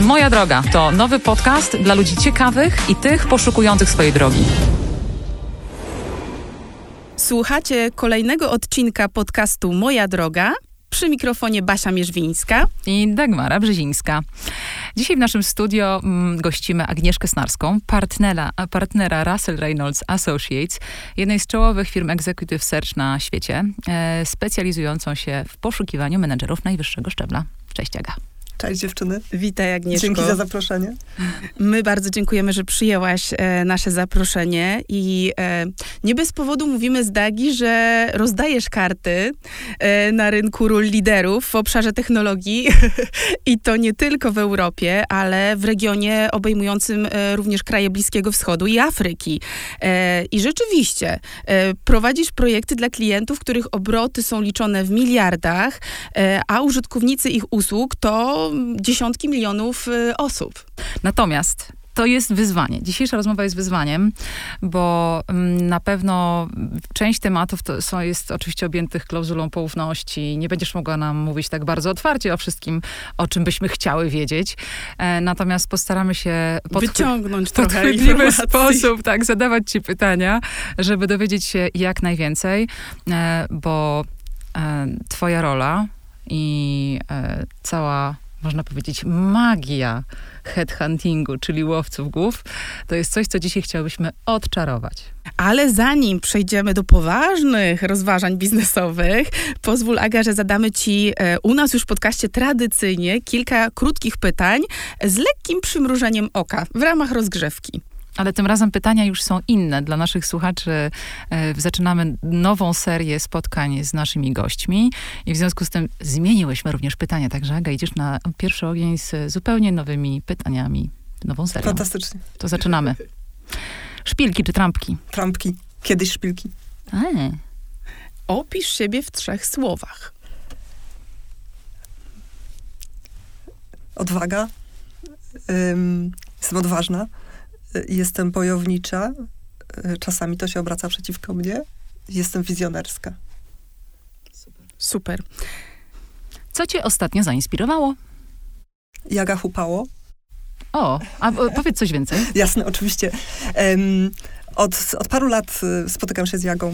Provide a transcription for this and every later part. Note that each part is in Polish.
Moja droga to nowy podcast dla ludzi ciekawych i tych poszukujących swojej drogi. Słuchacie kolejnego odcinka podcastu Moja Droga. Przy mikrofonie Basia Mierzwińska. I Dagmara Brzezińska. Dzisiaj w naszym studio mm, gościmy Agnieszkę Snarską, partnera, partnera Russell Reynolds Associates, jednej z czołowych firm Executive Search na świecie, e, specjalizującą się w poszukiwaniu menedżerów najwyższego szczebla. Cześć Aga. Cześć dziewczyny. Witaj Agnieszko. Dzięki za zaproszenie. My bardzo dziękujemy, że przyjęłaś e, nasze zaproszenie i e, nie bez powodu mówimy z Dagi, że rozdajesz karty e, na rynku ról liderów w obszarze technologii i to nie tylko w Europie, ale w regionie obejmującym e, również kraje Bliskiego Wschodu i Afryki. E, I rzeczywiście e, prowadzisz projekty dla klientów, których obroty są liczone w miliardach, a użytkownicy ich usług to dziesiątki milionów y, osób. Natomiast to jest wyzwanie. Dzisiejsza rozmowa jest wyzwaniem, bo mm, na pewno część tematów to są, jest oczywiście objętych klauzulą poufności. Nie będziesz mogła nam mówić tak bardzo otwarcie o wszystkim, o czym byśmy chciały wiedzieć. E, natomiast postaramy się wyciągnąć w podchwytliwy sposób, tak, zadawać ci pytania, żeby dowiedzieć się jak najwięcej, e, bo e, twoja rola i e, cała można powiedzieć, magia headhuntingu, czyli łowców głów, to jest coś, co dzisiaj chciałybyśmy odczarować. Ale zanim przejdziemy do poważnych rozważań biznesowych, pozwól, Aga, że zadamy Ci e, u nas już w podcaście tradycyjnie kilka krótkich pytań z lekkim przymrużeniem oka w ramach rozgrzewki. Ale tym razem pytania już są inne dla naszych słuchaczy. E, zaczynamy nową serię spotkań z naszymi gośćmi i w związku z tym zmieniłyśmy również pytania. Także Aga, idziesz na pierwszy ogień z zupełnie nowymi pytaniami, nową serią. Fantastycznie. To zaczynamy. Szpilki czy trampki? Trampki. Kiedyś szpilki. E. Opisz siebie w trzech słowach. Odwaga. Ym, jestem odważna jestem bojownicza, y, czasami to się obraca przeciwko mnie, jestem wizjonerska. Super. Super. Co cię ostatnio zainspirowało? Jaga Hupało. O, a powiedz coś więcej. Jasne, oczywiście. Um, od, od paru lat y, spotykam się z Jagą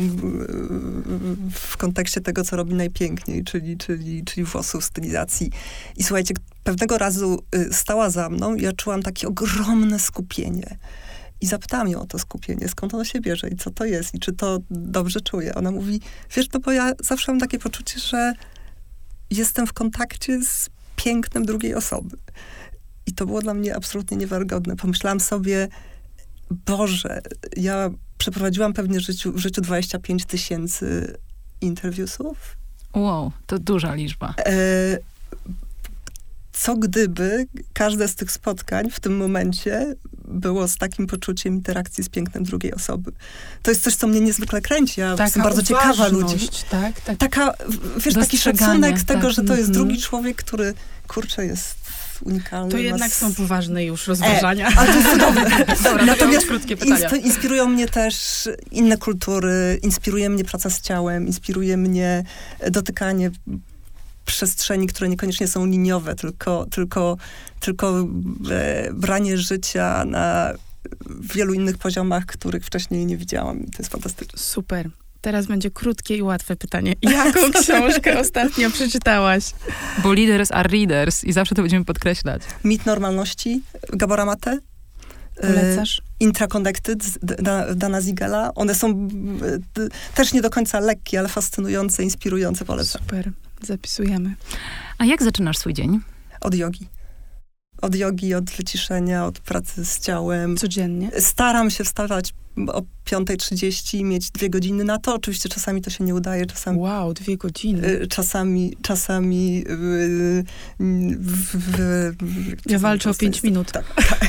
w kontekście tego, co robi najpiękniej, czyli, czyli, czyli włosów, stylizacji. I słuchajcie, pewnego razu y, stała za mną i ja czułam takie ogromne skupienie. I zapytałam ją o to skupienie, skąd ono się bierze i co to jest i czy to dobrze czuję. Ona mówi, wiesz, no bo ja zawsze mam takie poczucie, że jestem w kontakcie z pięknem drugiej osoby. I to było dla mnie absolutnie niewiarygodne. Pomyślałam sobie, Boże, ja przeprowadziłam pewnie w życiu, w życiu 25 tysięcy interwiusów. Wow, to duża liczba. E, co gdyby każde z tych spotkań w tym momencie było z takim poczuciem interakcji z pięknem drugiej osoby. To jest coś, co mnie niezwykle kręci. Ja Taka jestem bardzo ciekawa ludzi. Tak, tak. Taka, wiesz, taki szacunek tego, tak. że to jest drugi mhm. człowiek, który, kurczę, jest unikalny. To jednak są poważne już rozważania. E, ale to jest cudowne. Dobra, Natomiast krótkie pytania. inspirują mnie też inne kultury, inspiruje mnie praca z ciałem, inspiruje mnie dotykanie przestrzeni, które niekoniecznie są liniowe, tylko, tylko, tylko e, branie życia na wielu innych poziomach, których wcześniej nie widziałam. To jest fantastyczne. Super. Teraz będzie krótkie i łatwe pytanie. Jaką książkę ostatnio przeczytałaś? Bo leaders are readers i zawsze to będziemy podkreślać. Mit normalności Gabora Mate. Polecasz? Intraconnected Dana Zigela. One są e, też nie do końca lekkie, ale fascynujące, inspirujące, polecam. Super, zapisujemy. A jak zaczynasz swój dzień? Od jogi od jogi, od wyciszenia, od pracy z ciałem. Codziennie? Staram się wstawać o 5.30 i mieć dwie godziny na to. Oczywiście czasami to się nie udaje, czasami... Wow, dwie godziny. Y, czasami, czasami... W, w, w, ja walczę o pięć minut. Tak.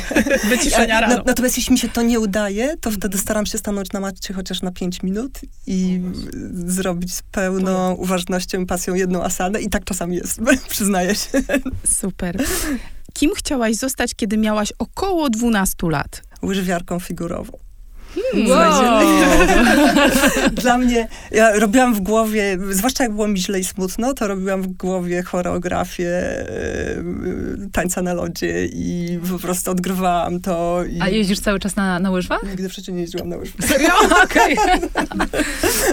Wyciszenia rano. Natomiast jeśli mi się to nie udaje, to wtedy staram się stanąć na macie chociaż na pięć minut i zrobić z pełną uważnością, pasją jedną asanę i tak czasami jest, przyznaję się. Super. Kim chciałaś zostać, kiedy miałaś około 12 lat? Łyżwiarką figurową. Hmm, wow. No Dla mnie, ja robiłam w głowie, zwłaszcza jak było mi źle i smutno, to robiłam w głowie choreografię y, tańca na lodzie i po prostu odgrywałam to. I... A jeździsz cały czas na, na łyżwach? Nigdy przecież nie jeździłam na łyżwach. Serio? Okej.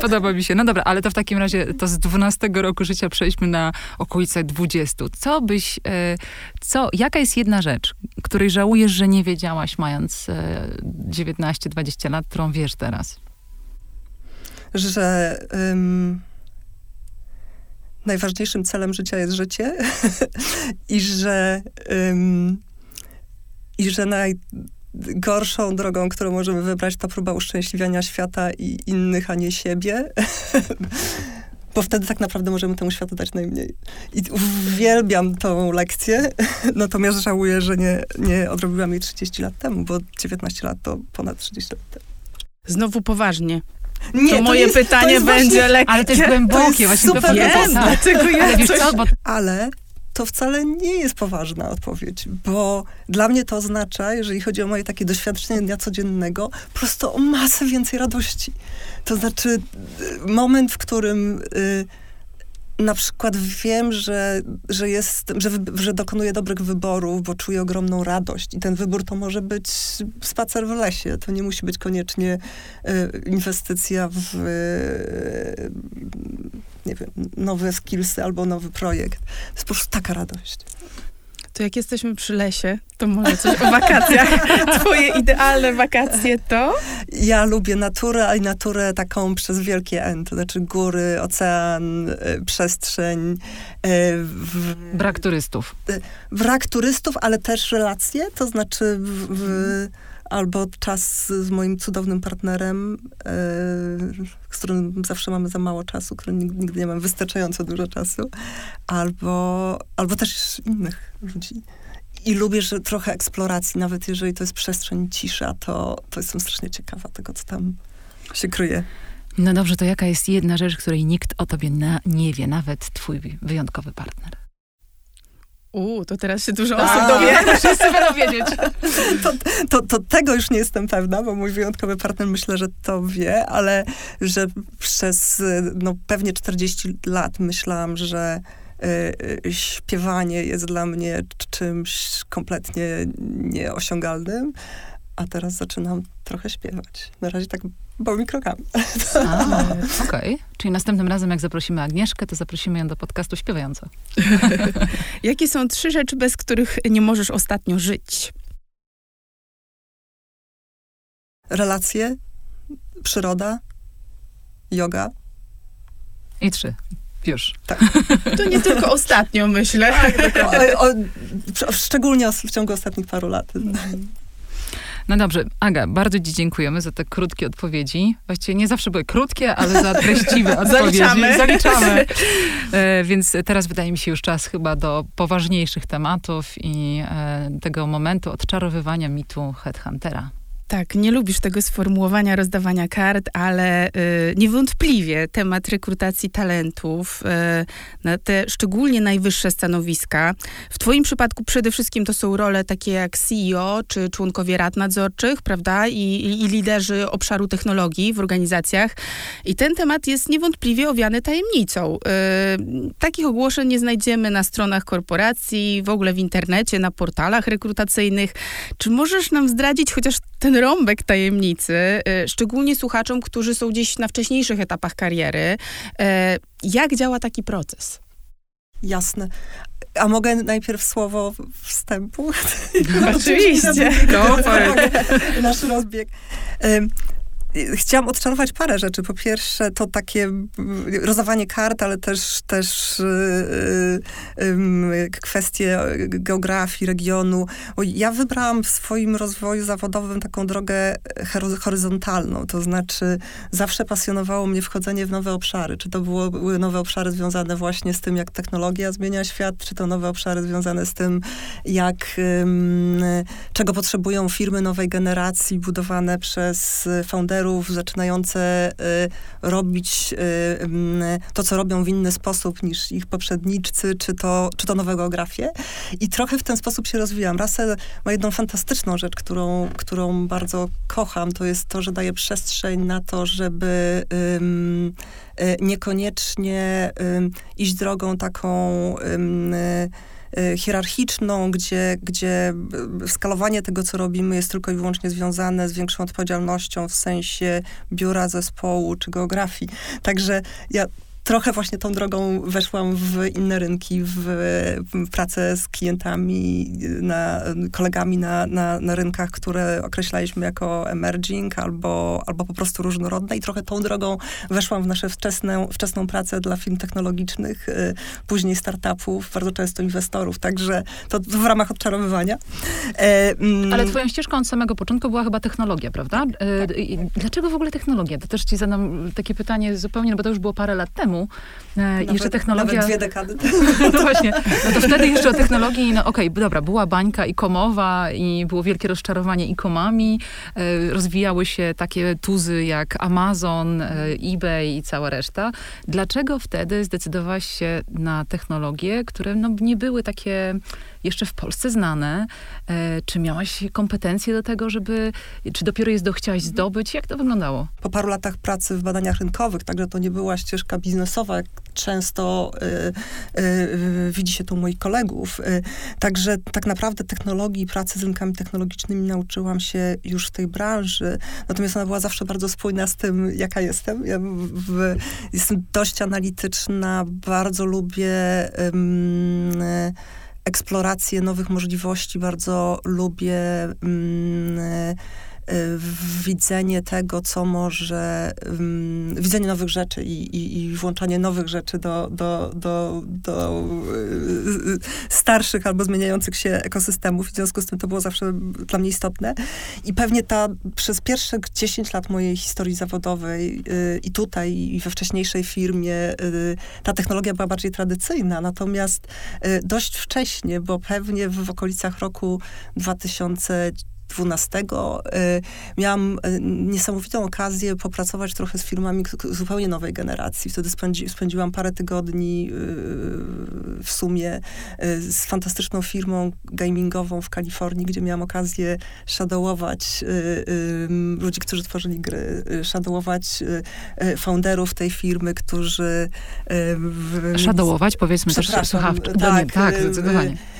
Podoba mi się. No dobra, ale to w takim razie to z 12 roku życia przejdźmy na okolice 20. Co byś, y, co, jaka jest jedna rzecz, której żałujesz, że nie wiedziałaś mając y, 19, 20 20 lat, którą wiesz teraz? Że... Um najważniejszym celem życia jest życie i że i że najgorszą drogą, którą możemy wybrać, to próba uszczęśliwiania świata i innych, a nie siebie. Bo wtedy tak naprawdę możemy temu światu dać najmniej. I uwielbiam tą lekcję, natomiast żałuję, że nie, nie odrobiłam jej 30 lat temu, bo 19 lat to ponad 30 lat temu. Znowu poważnie. Nie, to moje jest- to pytanie jest będzie właśnie- lekkie. Ale to jest to głębokie, jest właśnie super to głębokie. tak. dlatego ja coś... co, bo Ale to wcale nie jest poważna odpowiedź, bo dla mnie to oznacza, jeżeli chodzi o moje takie doświadczenie dnia codziennego, po prostu o masę więcej radości. To znaczy y, moment, w którym y, na przykład wiem, że, że, jest, że, że dokonuję dobrych wyborów, bo czuję ogromną radość. I ten wybór to może być spacer w lesie. To nie musi być koniecznie y, inwestycja w y, nie wiem, nowe skillsy albo nowy projekt. To jest po prostu taka radość. To jak jesteśmy przy lesie, to może coś o wakacjach. Twoje idealne wakacje to? Ja lubię naturę, ale naturę taką przez wielkie N, to znaczy góry, ocean, y, przestrzeń, y, w, brak turystów. brak turystów, ale też relacje, to znaczy w, w, albo czas z moim cudownym partnerem, e, z którym zawsze mamy za mało czasu, który nigdy, nigdy nie mam wystarczająco dużo czasu, albo, albo też innych ludzi. I lubię, że trochę eksploracji, nawet jeżeli to jest przestrzeń cisza, to, to jestem strasznie ciekawa tego, co tam się kryje. No dobrze, to jaka jest jedna rzecz, której nikt o tobie na, nie wie, nawet twój wyjątkowy partner? Uuu, to teraz się dużo Tak. osób dowie. Wszyscy będą wiedzieć. to, to, to tego już nie jestem pewna, bo mój wyjątkowy partner myślę, że to wie, ale że przez no, pewnie 40 lat myślałam, że y, y, śpiewanie jest dla mnie czymś kompletnie nieosiągalnym, a teraz zaczynam trochę śpiewać. Na razie tak małymi krokami. Okej. Czyli następnym razem, jak zaprosimy Agnieszkę, to zaprosimy ją do podcastu śpiewająco. Jakie są trzy rzeczy, bez których nie możesz ostatnio żyć? Relacje, przyroda, yoga. I trzy. Już. To nie tylko ostatnio, myślę. O, o, szczególnie w ciągu ostatnich paru lat. No dobrze, Aga, bardzo Ci dziękujemy za te krótkie odpowiedzi. Właściwie nie zawsze były krótkie, ale za treściwe odpowiedzi. Zaliczamy. Zaliczamy. E, więc teraz wydaje mi się już czas chyba do poważniejszych tematów i e, tego momentu odczarowywania mitu headhuntera. Tak, nie lubisz tego sformułowania rozdawania kart, ale y, niewątpliwie temat rekrutacji talentów y, na te szczególnie najwyższe stanowiska. W twoim przypadku przede wszystkim to są role takie jak CEO czy członkowie rad nadzorczych, prawda? I, i, i liderzy obszaru technologii w organizacjach. I ten temat jest niewątpliwie owiany tajemnicą. Y, takich ogłoszeń nie znajdziemy na stronach korporacji, w ogóle w internecie, na portalach rekrutacyjnych. Czy możesz nam zdradzić chociaż ten rąbek tajemnicy, y, szczególnie słuchaczom, którzy są gdzieś na wcześniejszych etapach kariery, y, jak działa taki proces? Jasne. A mogę najpierw słowo wstępu? Oczywiście. For it. Nasz rozbieg. Chciałam odczarować parę rzeczy. Po pierwsze, to takie rozdawanie kart, ale też, też yy, yy, kwestie geografii, regionu. Ja wybrałam w swoim rozwoju zawodowym taką drogę horyzontalną. To znaczy, zawsze pasjonowało mnie wchodzenie w nowe obszary. Czy to było, były nowe obszary związane właśnie z tym, jak technologia zmienia świat, czy to nowe obszary związane z tym, jak ym, czego potrzebują firmy nowej generacji, budowane przez founderów, liderów zaczynające robić to, co robią w inny sposób niż ich poprzedniczcy, czy to, czy to nowe geografie. I trochę w ten sposób się rozwijam. Russell ma jedną fantastyczną rzecz, którą, którą bardzo kocham, to jest to, że daje przestrzeń na to, żeby um, niekoniecznie iść drogą taką hierarchiczną, gdzie, gdzie skalowanie tego, co robimy, jest tylko i wyłącznie związane z większą odpowiedzialnością w sensie biura, zespołu czy geografii. Także ja trochę właśnie tą drogą weszłam w inne rynki, w, pracę z klientami, na, kolegami na, na, na rynkach, które określaliśmy jako emerging albo, albo po prostu różnorodne i trochę tą drogą weszłam w nasze wczesne, wczesną pracę dla firm technologicznych, y, później startupów, bardzo często inwestorów, także to w ramach odczarowywania. E, mm, Ale twoją ścieżką od samego początku była chyba technologia, prawda? E, tak. Dlaczego w ogóle technologia? To też ci zadam takie pytanie zupełnie, no bo to już było parę lat temu, temu. E, nawet, jeszcze technologia... Nawet dwie dekady No właśnie. No to wtedy jeszcze o technologii, no okej, okay, dobra, była bańka ikomowa i było wielkie rozczarowanie ikomami. E, rozwijały się takie tuzy jak Amazon, e, eBay i cała reszta. Dlaczego wtedy zdecydowałaś się na technologie, które no, nie były takie jeszcze w Polsce znane. E, czy miałaś kompetencje do tego, żeby, czy dopiero jest do chciałaś mhm. zdobyć? Jak to wyglądało? Po paru latach pracy w badaniach rynkowych, także to nie była ścieżka biznesowa, jak często y, y, widzi się to u moich kolegów. Y, także tak naprawdę technologii pracy z rynkami technologicznymi nauczyłam się już w tej branży, natomiast ona była zawsze bardzo spójna z tym, jaka jestem. Ja w, jestem dość analityczna, bardzo lubię eksplorację nowych możliwości, bardzo lubię widzenie tego, co może, um, widzenie nowych rzeczy i, i, i, włączanie nowych rzeczy do, do, do, do y, starszych albo zmieniających się ekosystemów. W związku z tym to było zawsze dla mnie istotne. I pewnie ta przez pierwsze 10 lat mojej historii zawodowej y, i tutaj, i we wcześniejszej firmie, y, ta technologia była bardziej tradycyjna. Natomiast dość wcześnie, bo pewnie w okolicach roku 2000 12 y, miałam y, niesamowitą okazję popracować trochę z firmami zupełnie nowej generacji. Wtedy spędzi, spędziłam parę tygodni y, w sumie z fantastyczną firmą gamingową w Kalifornii, gdzie miałam okazję shadowować ludzi, którzy tworzyli gry, shadowować founderów tej firmy, którzy... Shadowować, powiedzmy też słuchawczo. Tak, tak, zdecydowanie Y,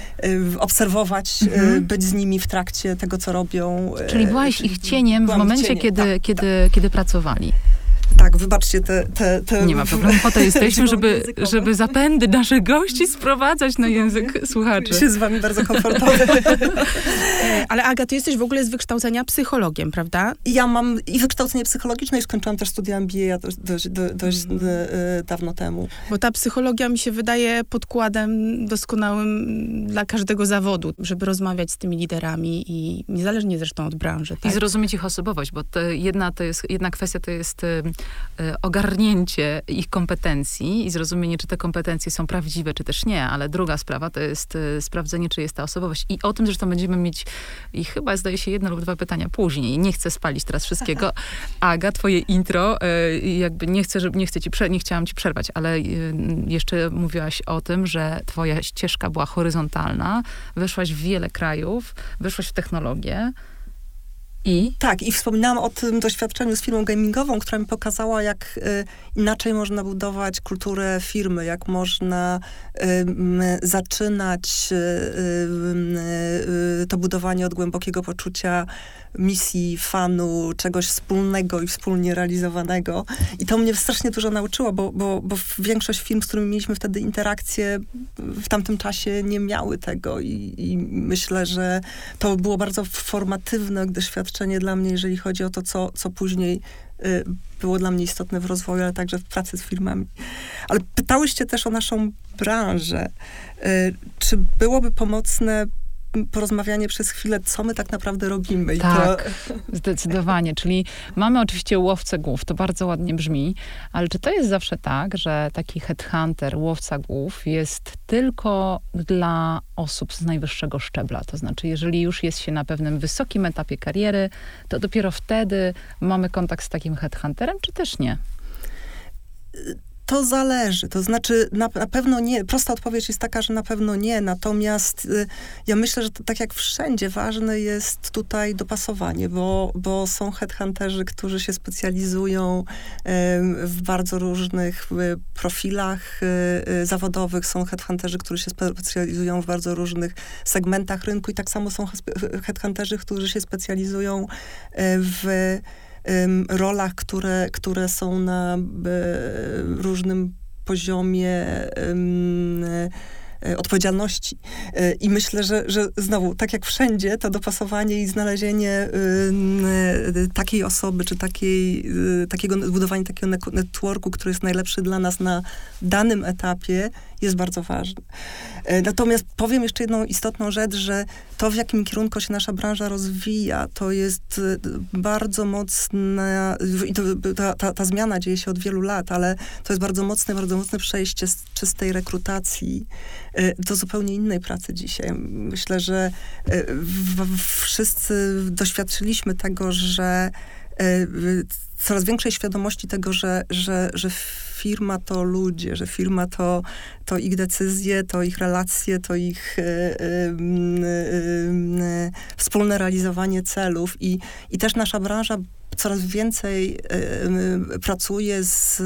obserwować, y, mhm. być z nimi w trakcie tego, co robią. Czyli byłaś ich cieniem w momencie, cieniem, kiedy, tak, kiedy, tak. kiedy pracowali. Tak, wybaczcie te... te, te nie ma problemu, po to jesteśmy, żeby, żeby zapędy naszych gości sprowadzać na język słuchaczy. się z wami bardzo komfortowo. E, ale Aga, ty jesteś w ogóle z wykształcenia psychologiem, prawda? Ja mam i wykształcenie psychologiczne i skończyłam też studia MBA dość, dość, dość mm. dawno temu. Bo ta psychologia mi się wydaje podkładem doskonałym dla każdego zawodu, żeby rozmawiać z tymi liderami i niezależnie zresztą od branży. Tak? I zrozumieć ich osobowość, bo jedna, to jest, jedna kwestia to jest E, ogarnięcie ich kompetencji i zrozumienie, czy te kompetencje są prawdziwe, czy też nie, ale druga sprawa to jest e, sprawdzenie, czy jest ta osobowość. I o tym zresztą będziemy mieć, i chyba zdaje się jedno lub dwa pytania później. Nie chcę spalić teraz wszystkiego. Aga, twoje intro, e, jakby nie chcę, żeby, nie chcę ci, nie chciałam ci przerwać, ale jeszcze mówiłaś o tym, że twoja ścieżka była horyzontalna, weszłaś w wiele krajów, weszłaś w technologię, i? Tak, i wspominałam o tym doświadczeniu z firmą gamingową, która mi pokazała, jak y, inaczej można budować kulturę firmy, jak można y, zaczynać y, to budowanie od głębokiego poczucia misji, fanu, czegoś wspólnego i wspólnie realizowanego. I to mnie strasznie dużo nauczyło, bo, bo, bo większość firm, z którymi mieliśmy wtedy interakcje, w tamtym czasie nie miały tego i, i myślę, że to było bardzo formatywne doświadczenie dla mnie, jeżeli chodzi o to, co, co później y, było dla mnie istotne w rozwoju, ale także w pracy z firmami. Ale pytałyście też o naszą branżę. Y, czy byłoby pomocne porozmawianie przez chwilę, co my tak naprawdę robimy. I tak, to... zdecydowanie. Czyli mamy oczywiście łowcę głów, to bardzo ładnie brzmi, ale czy to jest zawsze tak, że taki headhunter, łowca głów jest tylko dla osób z najwyższego szczebla? To znaczy, jeżeli już jest się na pewnym wysokim etapie kariery, to dopiero wtedy mamy kontakt z takim headhunterem, czy też nie? To zależy, to znaczy na, na, pewno nie. Prosta odpowiedź jest taka, że na pewno nie. Natomiast y, ja myślę, że to, tak jak wszędzie, ważne jest tutaj dopasowanie, bo, bo są headhunterzy, którzy się specjalizują y, w bardzo różnych y, profilach y, y, zawodowych. Są headhunterzy, którzy się specjalizują w bardzo różnych segmentach rynku i tak samo są headhunterzy, którzy się specjalizują y, w rolach, które, które są na różnym poziomie E, odpowiedzialności. E, I myślę, że, że znowu, tak jak wszędzie, to dopasowanie i znalezienie e, takiej osoby, czy takiej, takiego, budowanie takiego networku, który jest najlepszy dla nas na danym etapie, jest bardzo ważne. Natomiast powiem jeszcze jedną istotną rzecz, że to, w jakim kierunku się nasza branża rozwija, to jest bardzo mocna, ta, ta, ta zmiana dzieje się od wielu lat, ale to jest bardzo mocne, bardzo mocne przejście z czystej rekrutacji E, do zupełnie innej pracy dzisiaj. Myślę, że e, wszyscy doświadczyliśmy tego, że e, coraz większej świadomości tego, że, że, że firma to ludzie, że firma to, to ich decyzje, to ich relacje, to ich y, y, y, wspólne realizowanie celów. I, i też nasza branża coraz więcej pracuje z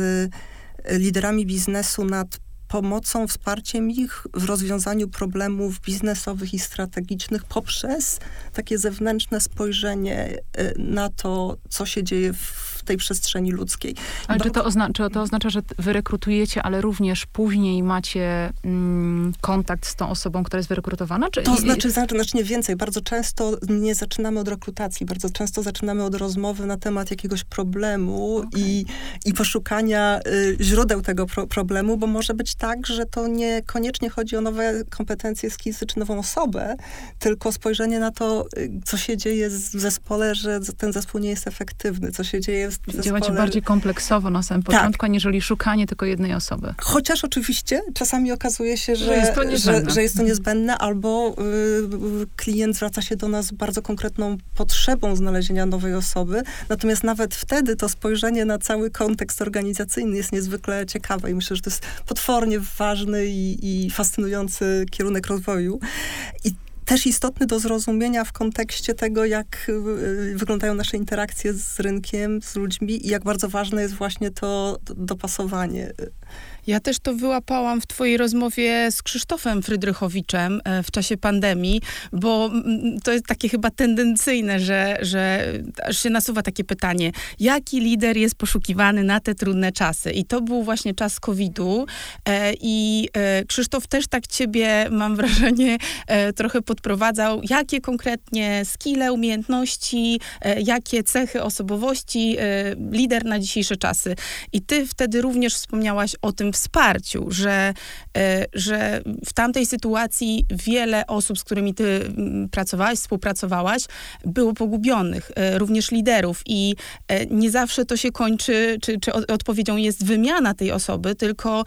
liderami biznesu nad pomocą, wsparciem ich w rozwiązaniu problemów biznesowych i strategicznych poprzez takie zewnętrzne spojrzenie e, na to, co się dzieje w tej przestrzeni ludzkiej. Ale czy to, oznacza, czy to oznacza, że wy rekrutujecie, ale również później macie mm, kontakt z tą osobą, która jest wyrekrutowana? Czy... To znaczy znacznie więcej. Bardzo często nie zaczynamy od rekrutacji, bardzo często zaczynamy od rozmowy na temat jakiegoś problemu okay. i, i poszukania y, źródeł tego pro problemu, bo może być tak, że to niekoniecznie chodzi o nowe kompetencje, skillsy czy nową osobę, tylko spojrzenie na to, y, co się dzieje w zespole, że ten zespół nie jest efektywny, co się dzieje w zespole. Działacie bardziej kompleksowo na samym tak. początku, tak. aniżeli szukanie tylko jednej osoby. Chociaż oczywiście czasami okazuje się, że, że, jest, to że, że jest to niezbędne, albo y, klient zwraca się do nas z bardzo konkretną potrzebą znalezienia nowej osoby. Natomiast nawet wtedy to spojrzenie na cały kontekst organizacyjny jest niezwykle ciekawe i myślę, że to jest potwornie ważny i, i fascynujący kierunek rozwoju. I też istotny do zrozumienia w kontekście tego, jak y, wyglądają nasze interakcje z rynkiem, z ludźmi i jak bardzo ważne jest właśnie to dopasowanie. Ja też to wyłapałam w twojej rozmowie z Krzysztofem Frydrychowiczem e, w czasie pandemii, bo to jest takie chyba tendencyjne, że, że aż się nasuwa takie pytanie, jaki lider jest poszukiwany na te trudne czasy? I to był właśnie czas COVID-u e, i e, Krzysztof też tak ciebie, mam wrażenie, trochę podprowadzał, jakie konkretnie skille, umiejętności, jakie cechy osobowości lider na dzisiejsze czasy. I ty wtedy również wspomniałaś o tym wsparciu, że, e, że w tamtej sytuacji wiele osób, z którymi ty mm, pracowałaś, współpracowałaś, było pogubionych, e, również liderów i e, nie zawsze to się kończy, czy, czy odpowiedzią jest wymiana tej osoby, tylko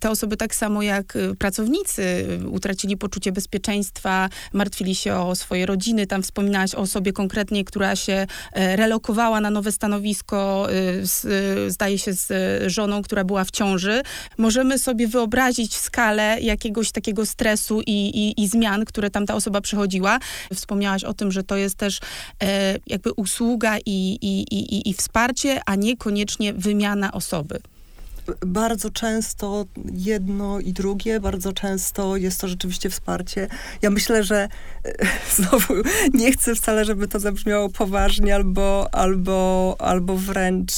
te osoby tak samo jak pracownicy utracili poczucie bezpieczeństwa, martwili się o swoje rodziny, tam wspominałaś o osobie konkretnie, która się relokowała na nowe stanowisko, zdaje się z żoną, która była w ciąży możemy sobie wyobrazić skalę jakiegoś takiego stresu i, i, i zmian, które tam ta osoba przechodziła. Wspomniałaś o tym, że to jest też e, jakby usługa i, i, i, wsparcie, a niekoniecznie wymiana osoby bardzo często jedno i drugie, bardzo często jest to rzeczywiście wsparcie. Ja myślę, że e, znowu nie chcę wcale, żeby to zabrzmiało poważnie albo, albo, albo wręcz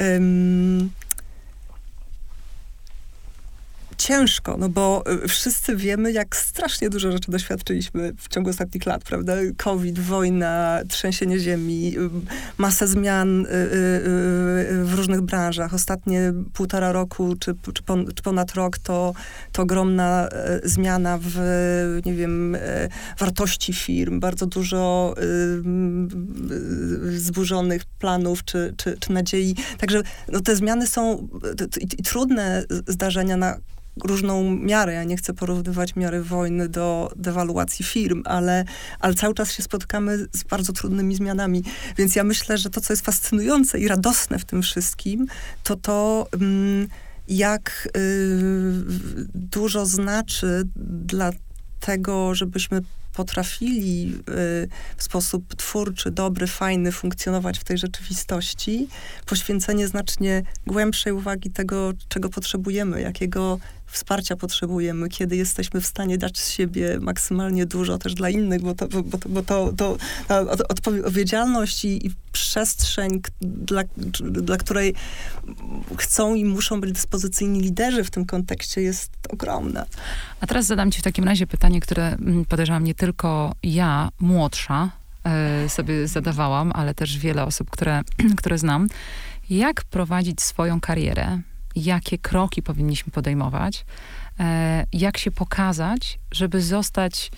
um, ciężko, no bo y, wszyscy wiemy, jak strasznie dużo rzeczy doświadczyliśmy w ciągu ostatnich lat, prawda? COVID, wojna, trzęsienie ziemi, y, masę zmian y, w różnych branżach. Ostatnie półtora roku, czy, czy, pon, czy ponad rok, to, to ogromna zmiana w, nie wiem, wartości firm, bardzo dużo zburzonych planów, czy, czy, czy nadziei. Także no, te zmiany są trudne zdarzenia na różną miarę. Ja nie chcę porównywać miary wojny do dewaluacji firm, ale, ale cały czas się spotykamy z bardzo trudnymi zmianami. Więc ja myślę, że to, co jest fascynujące i radosne w tym wszystkim, to to, mm, jak y, dużo znaczy dla tego, żebyśmy potrafili y, w sposób twórczy, dobry, fajny funkcjonować w tej rzeczywistości, poświęcenie znacznie głębszej uwagi tego, czego potrzebujemy, jakiego wsparcia potrzebujemy, kiedy jesteśmy w stanie dać z siebie maksymalnie dużo też dla innych, bo to, bo to, bo to, to odpowiedzialność i, i przestrzeń, dla, dla której chcą i muszą być dyspozycyjni liderzy w tym kontekście jest ogromna. A teraz zadam ci w takim razie pytanie, które mm, podejrzewam nie tylko ja, młodsza, e, sobie zadawałam, ale też wiele osób, które, które znam. Jak prowadzić swoją karierę? Jakie kroki powinniśmy podejmować, e, jak się pokazać, żeby zostać,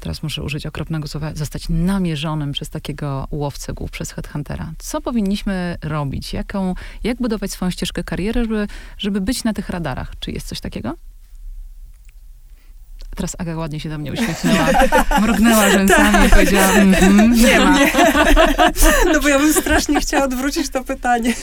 teraz muszę użyć okropnego słowa, zostać namierzonym przez takiego łowcę głów, przez headhuntera. Co powinniśmy robić? Jaką, jak budować swoją ścieżkę kariery, żeby, żeby być na tych radarach? Czy jest coś takiego? Teraz Aga ładnie się do mnie uśmiechnęła, mrugnęła rzęsami i powiedziała, mm, nie ma. Nie. No bo ja bym strasznie chciała odwrócić to pytanie.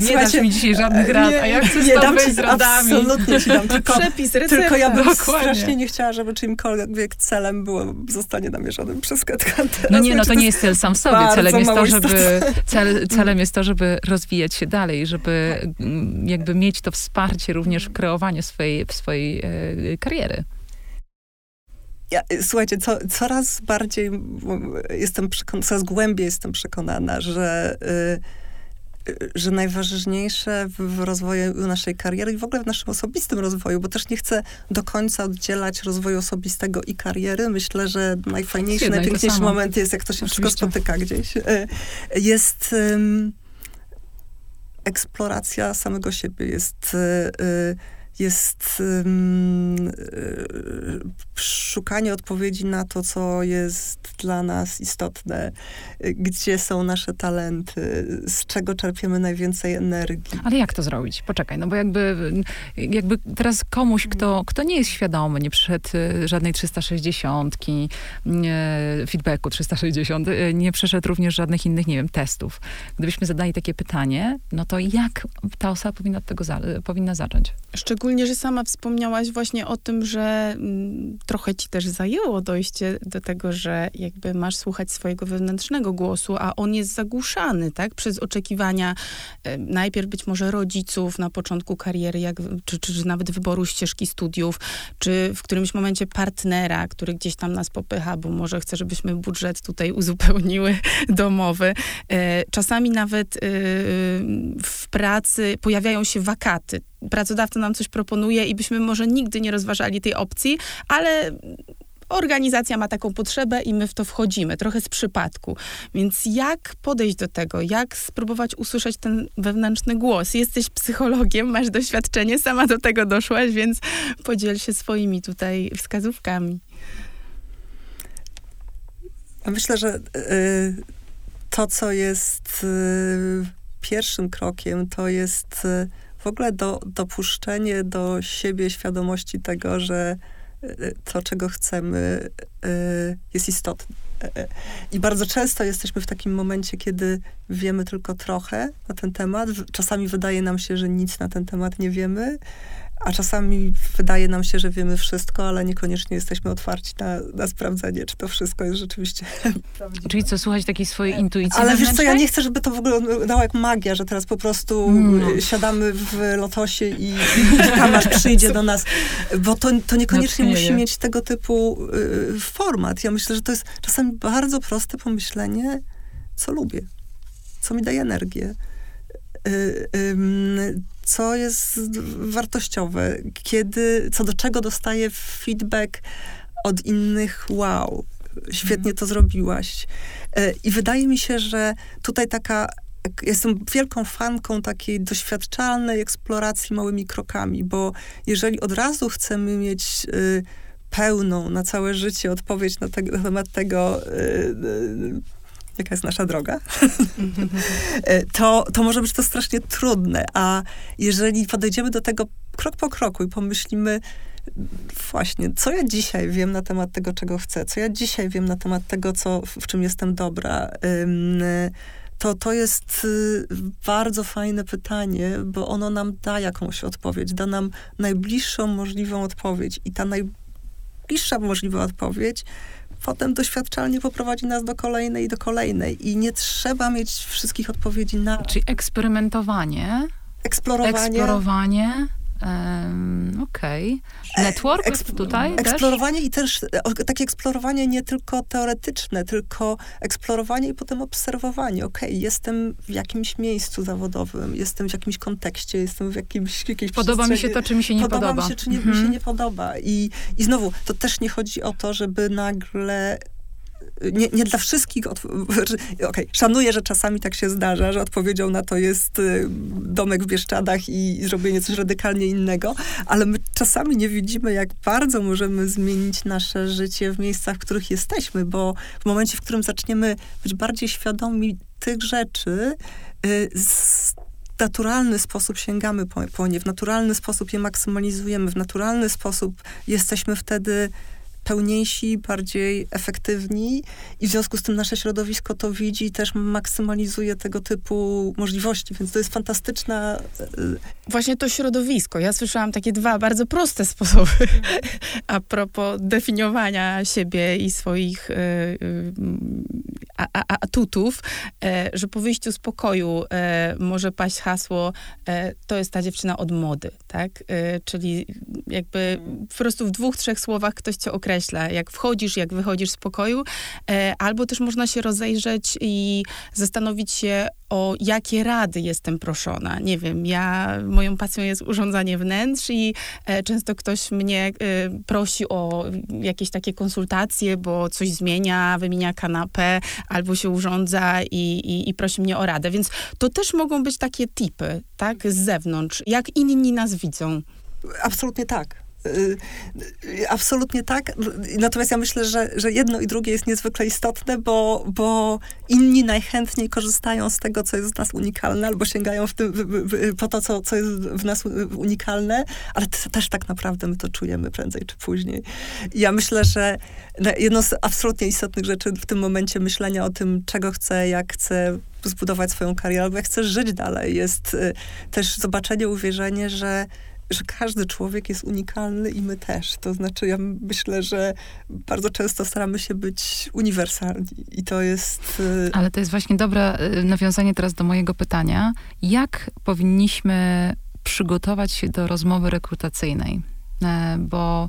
Nie dasz mi dzisiaj żadnych rad, a ja chcę nie, dam ci, z radami. Absolutnie ci dam. Tylko, Przepis, recepta. Tylko ja bym Dokładnie. strasznie nie chciała, żeby czymkolwiek celem było zostanie namierzonym przez Headhuntera. No nie, no to nie jest cel sam w sobie. Celem jest to, żeby, cel, celem jest to, żeby rozwijać się dalej, żeby mm, jakby mieć to wsparcie również w kreowaniu swojej, swojej e, kariery ja, słuchajcie, co, coraz bardziej jestem przekonana, coraz głębiej jestem przekonana, że, y, y, że najważniejsze w, w rozwoju naszej kariery i w ogóle w naszym osobistym rozwoju, bo też nie chcę do końca oddzielać rozwoju osobistego i kariery. Myślę, że najfajniejszy, najpiękniejszy moment jest, jak to się wszystko spotyka gdzieś. Y, jest eksploracja samego siebie, jest jest um, szukanie odpowiedzi na to, co jest dla nas istotne, gdzie są nasze talenty, z czego czerpiemy najwięcej energii. Ale jak to zrobić? Poczekaj, no bo jakby, jakby teraz komuś, kto, kto nie jest świadomy, nie przyszedł y, żadnej 360, nie, feedbacku 360, y, nie przeszedł również żadnych innych, nie wiem, testów. Gdybyśmy zadali takie pytanie, no to jak ta osoba powinna od tego za, powinna zacząć? Szczególnie, że sama wspomniałaś właśnie o tym, że m, trochę ci też zajęło dojście do tego, że jakby masz słuchać swojego wewnętrznego głosu, a on jest zagłuszany, tak? Przez oczekiwania najpierw być może rodziców na początku kariery, jak, czy, czy, nawet wyboru ścieżki studiów, czy w którymś momencie partnera, który gdzieś tam nas popycha, bo może chce, żebyśmy budżet tutaj uzupełniły domowy. E, czasami nawet e, w pracy pojawiają się wakaty, pracodawca nam coś proponuje i byśmy może nigdy nie rozważali tej opcji, ale organizacja ma taką potrzebę i my w to wchodzimy, trochę z przypadku. Więc jak podejść do tego? Jak spróbować usłyszeć ten wewnętrzny głos? Jesteś psychologiem, masz doświadczenie, sama do tego doszłaś, więc podziel się swoimi tutaj wskazówkami. Myślę, że y, to, co jest y, pierwszym krokiem, to jest y, w ogóle do, dopuszczenie do siebie świadomości tego, że e, to, czego chcemy, e, jest istotne. E, I bardzo często jesteśmy w takim momencie, kiedy wiemy tylko trochę na ten temat. Czasami wydaje nam się, że nic na ten temat nie wiemy, a czasami wydaje nam się, że wiemy wszystko, ale niekoniecznie jesteśmy otwarci na, na sprawdzenie, czy to wszystko jest rzeczywiście. Czyli co, słuchać takiej swojej intuicji Ale wiesz co, ja nie chcę, żeby to w ogóle wyglądało jak magia, że teraz po prostu no. siadamy w lotosie i, i aż przyjdzie do nas, bo to, to niekoniecznie no, musi mieć tego typu y, format. Ja myślę, że to jest czasami bardzo proste pomyślenie, co lubię, co mi daje energię. Y, co jest wartościowe, kiedy, co do czego dostaję feedback od innych, wow, świetnie to zrobiłaś. E, I wydaje mi się, że tutaj taka jestem wielką fanką takiej doświadczalnej eksploracji małymi krokami, bo jeżeli od razu chcemy mieć y, pełną na całe życie odpowiedź na, te, na temat tego, y, y, jaka jest nasza droga, y, to, to może być to strasznie trudne. A jeżeli podejdziemy do tego krok po kroku i pomyślimy, właśnie, co ja dzisiaj wiem na temat tego, czego chcę, co ja dzisiaj wiem na temat tego, co, w czym jestem dobra, to to jest y, bardzo fajne pytanie, bo ono nam da jakąś odpowiedź, da nam najbliższą możliwą odpowiedź. I ta najbliższa możliwa odpowiedź potem doświadczalnie poprowadzi nas do kolejnej i do kolejnej. I nie trzeba mieć wszystkich odpowiedzi na. Czyli eksperymentowanie. Eksplorowanie. Eksplorowanie Um, Okej. Okay. Network tutaj Eksplorowanie też? i też e, takie eksplorowanie nie tylko teoretyczne, tylko eksplorowanie i potem obserwowanie. Okej, okay, jestem w jakimś miejscu zawodowym, jestem w jakimś kontekście, jestem w jakimś jakiejś Podoba mi się to, czy mi się nie podoba. Podoba mi się, czy nie, mi się mhm. nie podoba. I, I znowu, to też nie chodzi o to, żeby nagle nie, nie dla wszystkich, okej, okay, szanuję, że czasami tak się zdarza, że odpowiedzią na to jest y, domek w Bieszczadach i zrobienie coś radykalnie innego, ale my czasami nie widzimy, jak bardzo możemy zmienić nasze życie w miejscach, w których jesteśmy, bo w momencie, w którym zaczniemy być bardziej świadomi tych rzeczy, y, z naturalny sposób sięgamy po, po nie, w naturalny sposób je maksymalizujemy, w naturalny sposób jesteśmy wtedy pełniejsi, bardziej efektywni i w związku z tym nasze środowisko to widzi i też maksymalizuje tego typu możliwości, więc to jest fantastyczna... E, Właśnie to środowisko. Ja słyszałam takie dwa bardzo proste sposoby a propos definiowania siebie i swoich y, y, a, a, atutów, że po wyjściu z pokoju może paść hasło to jest ta dziewczyna od mody, tak? Czyli jakby po prostu w dwóch, trzech słowach ktoś cię określa jak wchodzisz, jak wychodzisz z pokoju, e, albo też można się rozejrzeć i zastanowić się, o jakie rady jestem proszona. Nie wiem, ja, moją pasją jest urządzanie wnętrz i e, często ktoś mnie e, prosi o jakieś takie konsultacje, bo coś zmienia, wymienia kanapę, albo się urządza i, i, i prosi mnie o radę. Więc to też mogą być takie tipy, tak, z zewnątrz, jak inni nas widzą. Absolutnie tak. Y, y, absolutnie tak. Natomiast ja myślę, że, że jedno i drugie jest niezwykle istotne, bo, bo inni najchętniej korzystają z tego, co jest w nas unikalne, albo sięgają w tym, po to, co, co jest w nas unikalne, ale też tak naprawdę my to czujemy prędzej czy później. Ja myślę, że jedno z absolutnie istotnych rzeczy w tym momencie myślenia o tym, czego chcę, jak chcę zbudować swoją karierę, albo jak chcę żyć dalej, jest y, też zobaczenie, uwierzenie, że że każdy człowiek jest unikalny i my też. To znaczy, ja myślę, że bardzo często staramy się być uniwersalni i to jest... Y, Ale to jest właśnie dobre y, nawiązanie teraz do mojego pytania. Jak powinniśmy przygotować się do rozmowy rekrutacyjnej? E, bo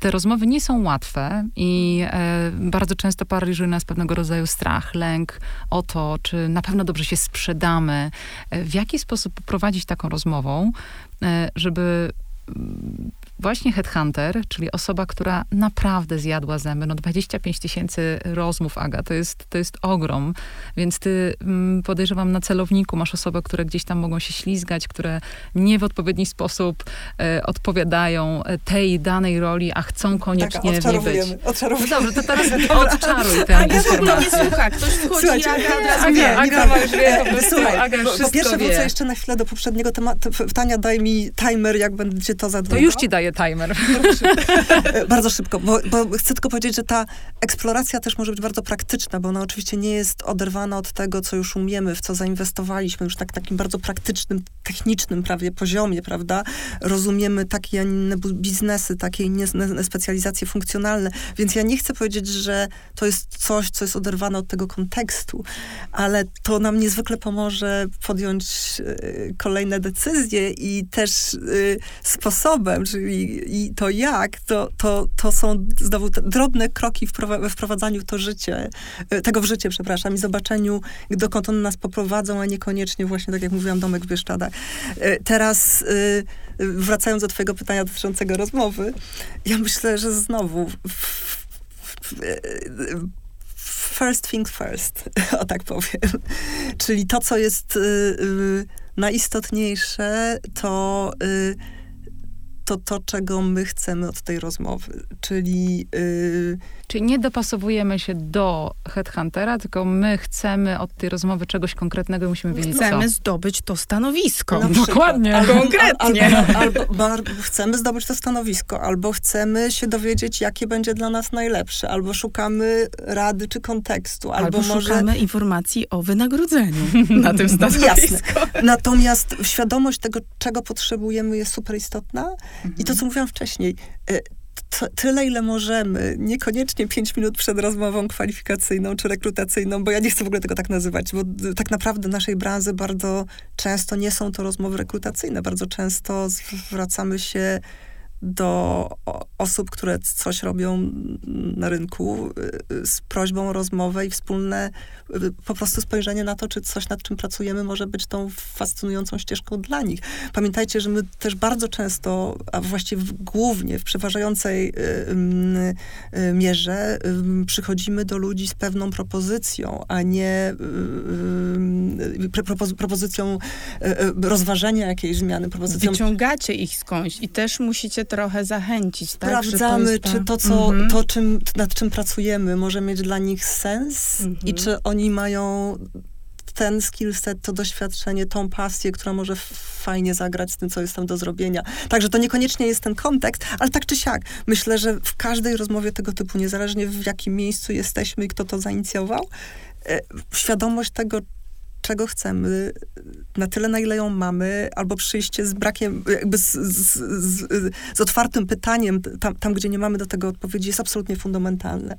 te rozmowy nie są łatwe i e, bardzo często paraliżuje nas pewnego rodzaju strach, lęk o to, czy na pewno dobrze się sprzedamy. W jaki sposób poprowadzić taką rozmową, E, żeby właśnie headhunter, czyli osoba, która naprawdę zjadła zęby, no 25 tysięcy rozmów, Aga, to jest, to jest ogrom, więc ty mm, podejrzewam na celowniku masz osoby, które gdzieś tam mogą się ślizgać, które nie w odpowiedni sposób e, odpowiadają e, tej danej roli, a chcą koniecznie tak, w niej być. No dobrze, to teraz odczaruj tę Aga informację. nie słucha, ktoś wchodzi Słuchajcie, Aga, Aga, Aga, Aga, Aga, już wie, po prostu, Aga po pierwsze wie. wrócę jeszcze na chwilę do poprzedniego tematu, pytania, daj mi timer, jak będzie to za długo. To już ci daję timer. bardzo szybko, bo, bo, chcę tylko powiedzieć, że ta eksploracja też może być bardzo praktyczna, bo ona oczywiście nie jest oderwana od tego, co już umiemy, w co zainwestowaliśmy, już tak takim bardzo praktycznym, technicznym prawie poziomie, prawda? Rozumiemy takie, a inne biznesy, takie inne specjalizacje funkcjonalne, więc ja nie chcę powiedzieć, że to jest coś, co jest oderwane od tego kontekstu, ale to nam niezwykle pomoże podjąć y, kolejne decyzje i też y, sposobem, czyli i to jak, to, to, to są znowu drobne kroki we wprowadzaniu to życie, e, tego w życie, przepraszam, i zobaczeniu, dokąd one nas poprowadzą, a niekoniecznie właśnie, tak jak mówiłam, domek w Bieszczadach. E, teraz wracając do twojego pytania dotyczącego rozmowy, ja myślę, że znowu first things first, o tak powiem. Czyli to, co jest najistotniejsze, to to to, czego my chcemy od tej rozmowy. Czyli. Yy... Czyli nie dopasowujemy się do headhuntera, tylko my chcemy od tej rozmowy czegoś konkretnego i musimy wiedzieć Chcemy co. zdobyć to stanowisko. No, dokładnie. Albo, konkretnie. Albo, albo, albo, chcemy zdobyć to stanowisko, albo chcemy się dowiedzieć, jakie będzie dla nas najlepsze, albo szukamy rady czy kontekstu, albo, albo może... szukamy informacji o wynagrodzeniu na tym stanowisku. Jasne. Natomiast świadomość tego, czego potrzebujemy jest super istotna Mhm. I to, co mówiłam wcześniej, to, tyle, ile możemy, niekoniecznie pięć minut przed rozmową kwalifikacyjną czy rekrutacyjną, bo ja nie chcę w ogóle tego tak nazywać, bo tak naprawdę naszej branży bardzo często nie są to rozmowy rekrutacyjne. Bardzo często zwracamy się do osób, które coś robią na rynku y, z prośbą o rozmowę i wspólne y, po prostu spojrzenie na to, czy coś, nad czym pracujemy, może być tą fascynującą ścieżką dla nich. Pamiętajcie, że my też bardzo często, a właściwie głównie w przeważającej y, mierze przychodzimy do ludzi z pewną propozycją, a nie propozycją rozważenia jakiejś zmiany. Propozycją... Wyciągacie ich skądś i też musicie trochę zachęcić, tak? Sprawdzamy, to czy to, co, mhm. to czym, nad czym pracujemy, może mieć dla nich sens mhm. i czy oni mają ten skillset, to doświadczenie, tą pasję, która może fajnie zagrać z tym, co jest tam do zrobienia. Także to niekoniecznie jest ten kontekst, ale tak czy siak, myślę, że w każdej rozmowie tego typu, niezależnie w jakim miejscu jesteśmy i kto to zainicjował, e, świadomość tego, czego chcemy, na tyle, na ile ją mamy, albo przyjście z brakiem, jakby z, z, z, z otwartym pytaniem, tam, tam, gdzie nie mamy do tego odpowiedzi, jest absolutnie fundamentalne.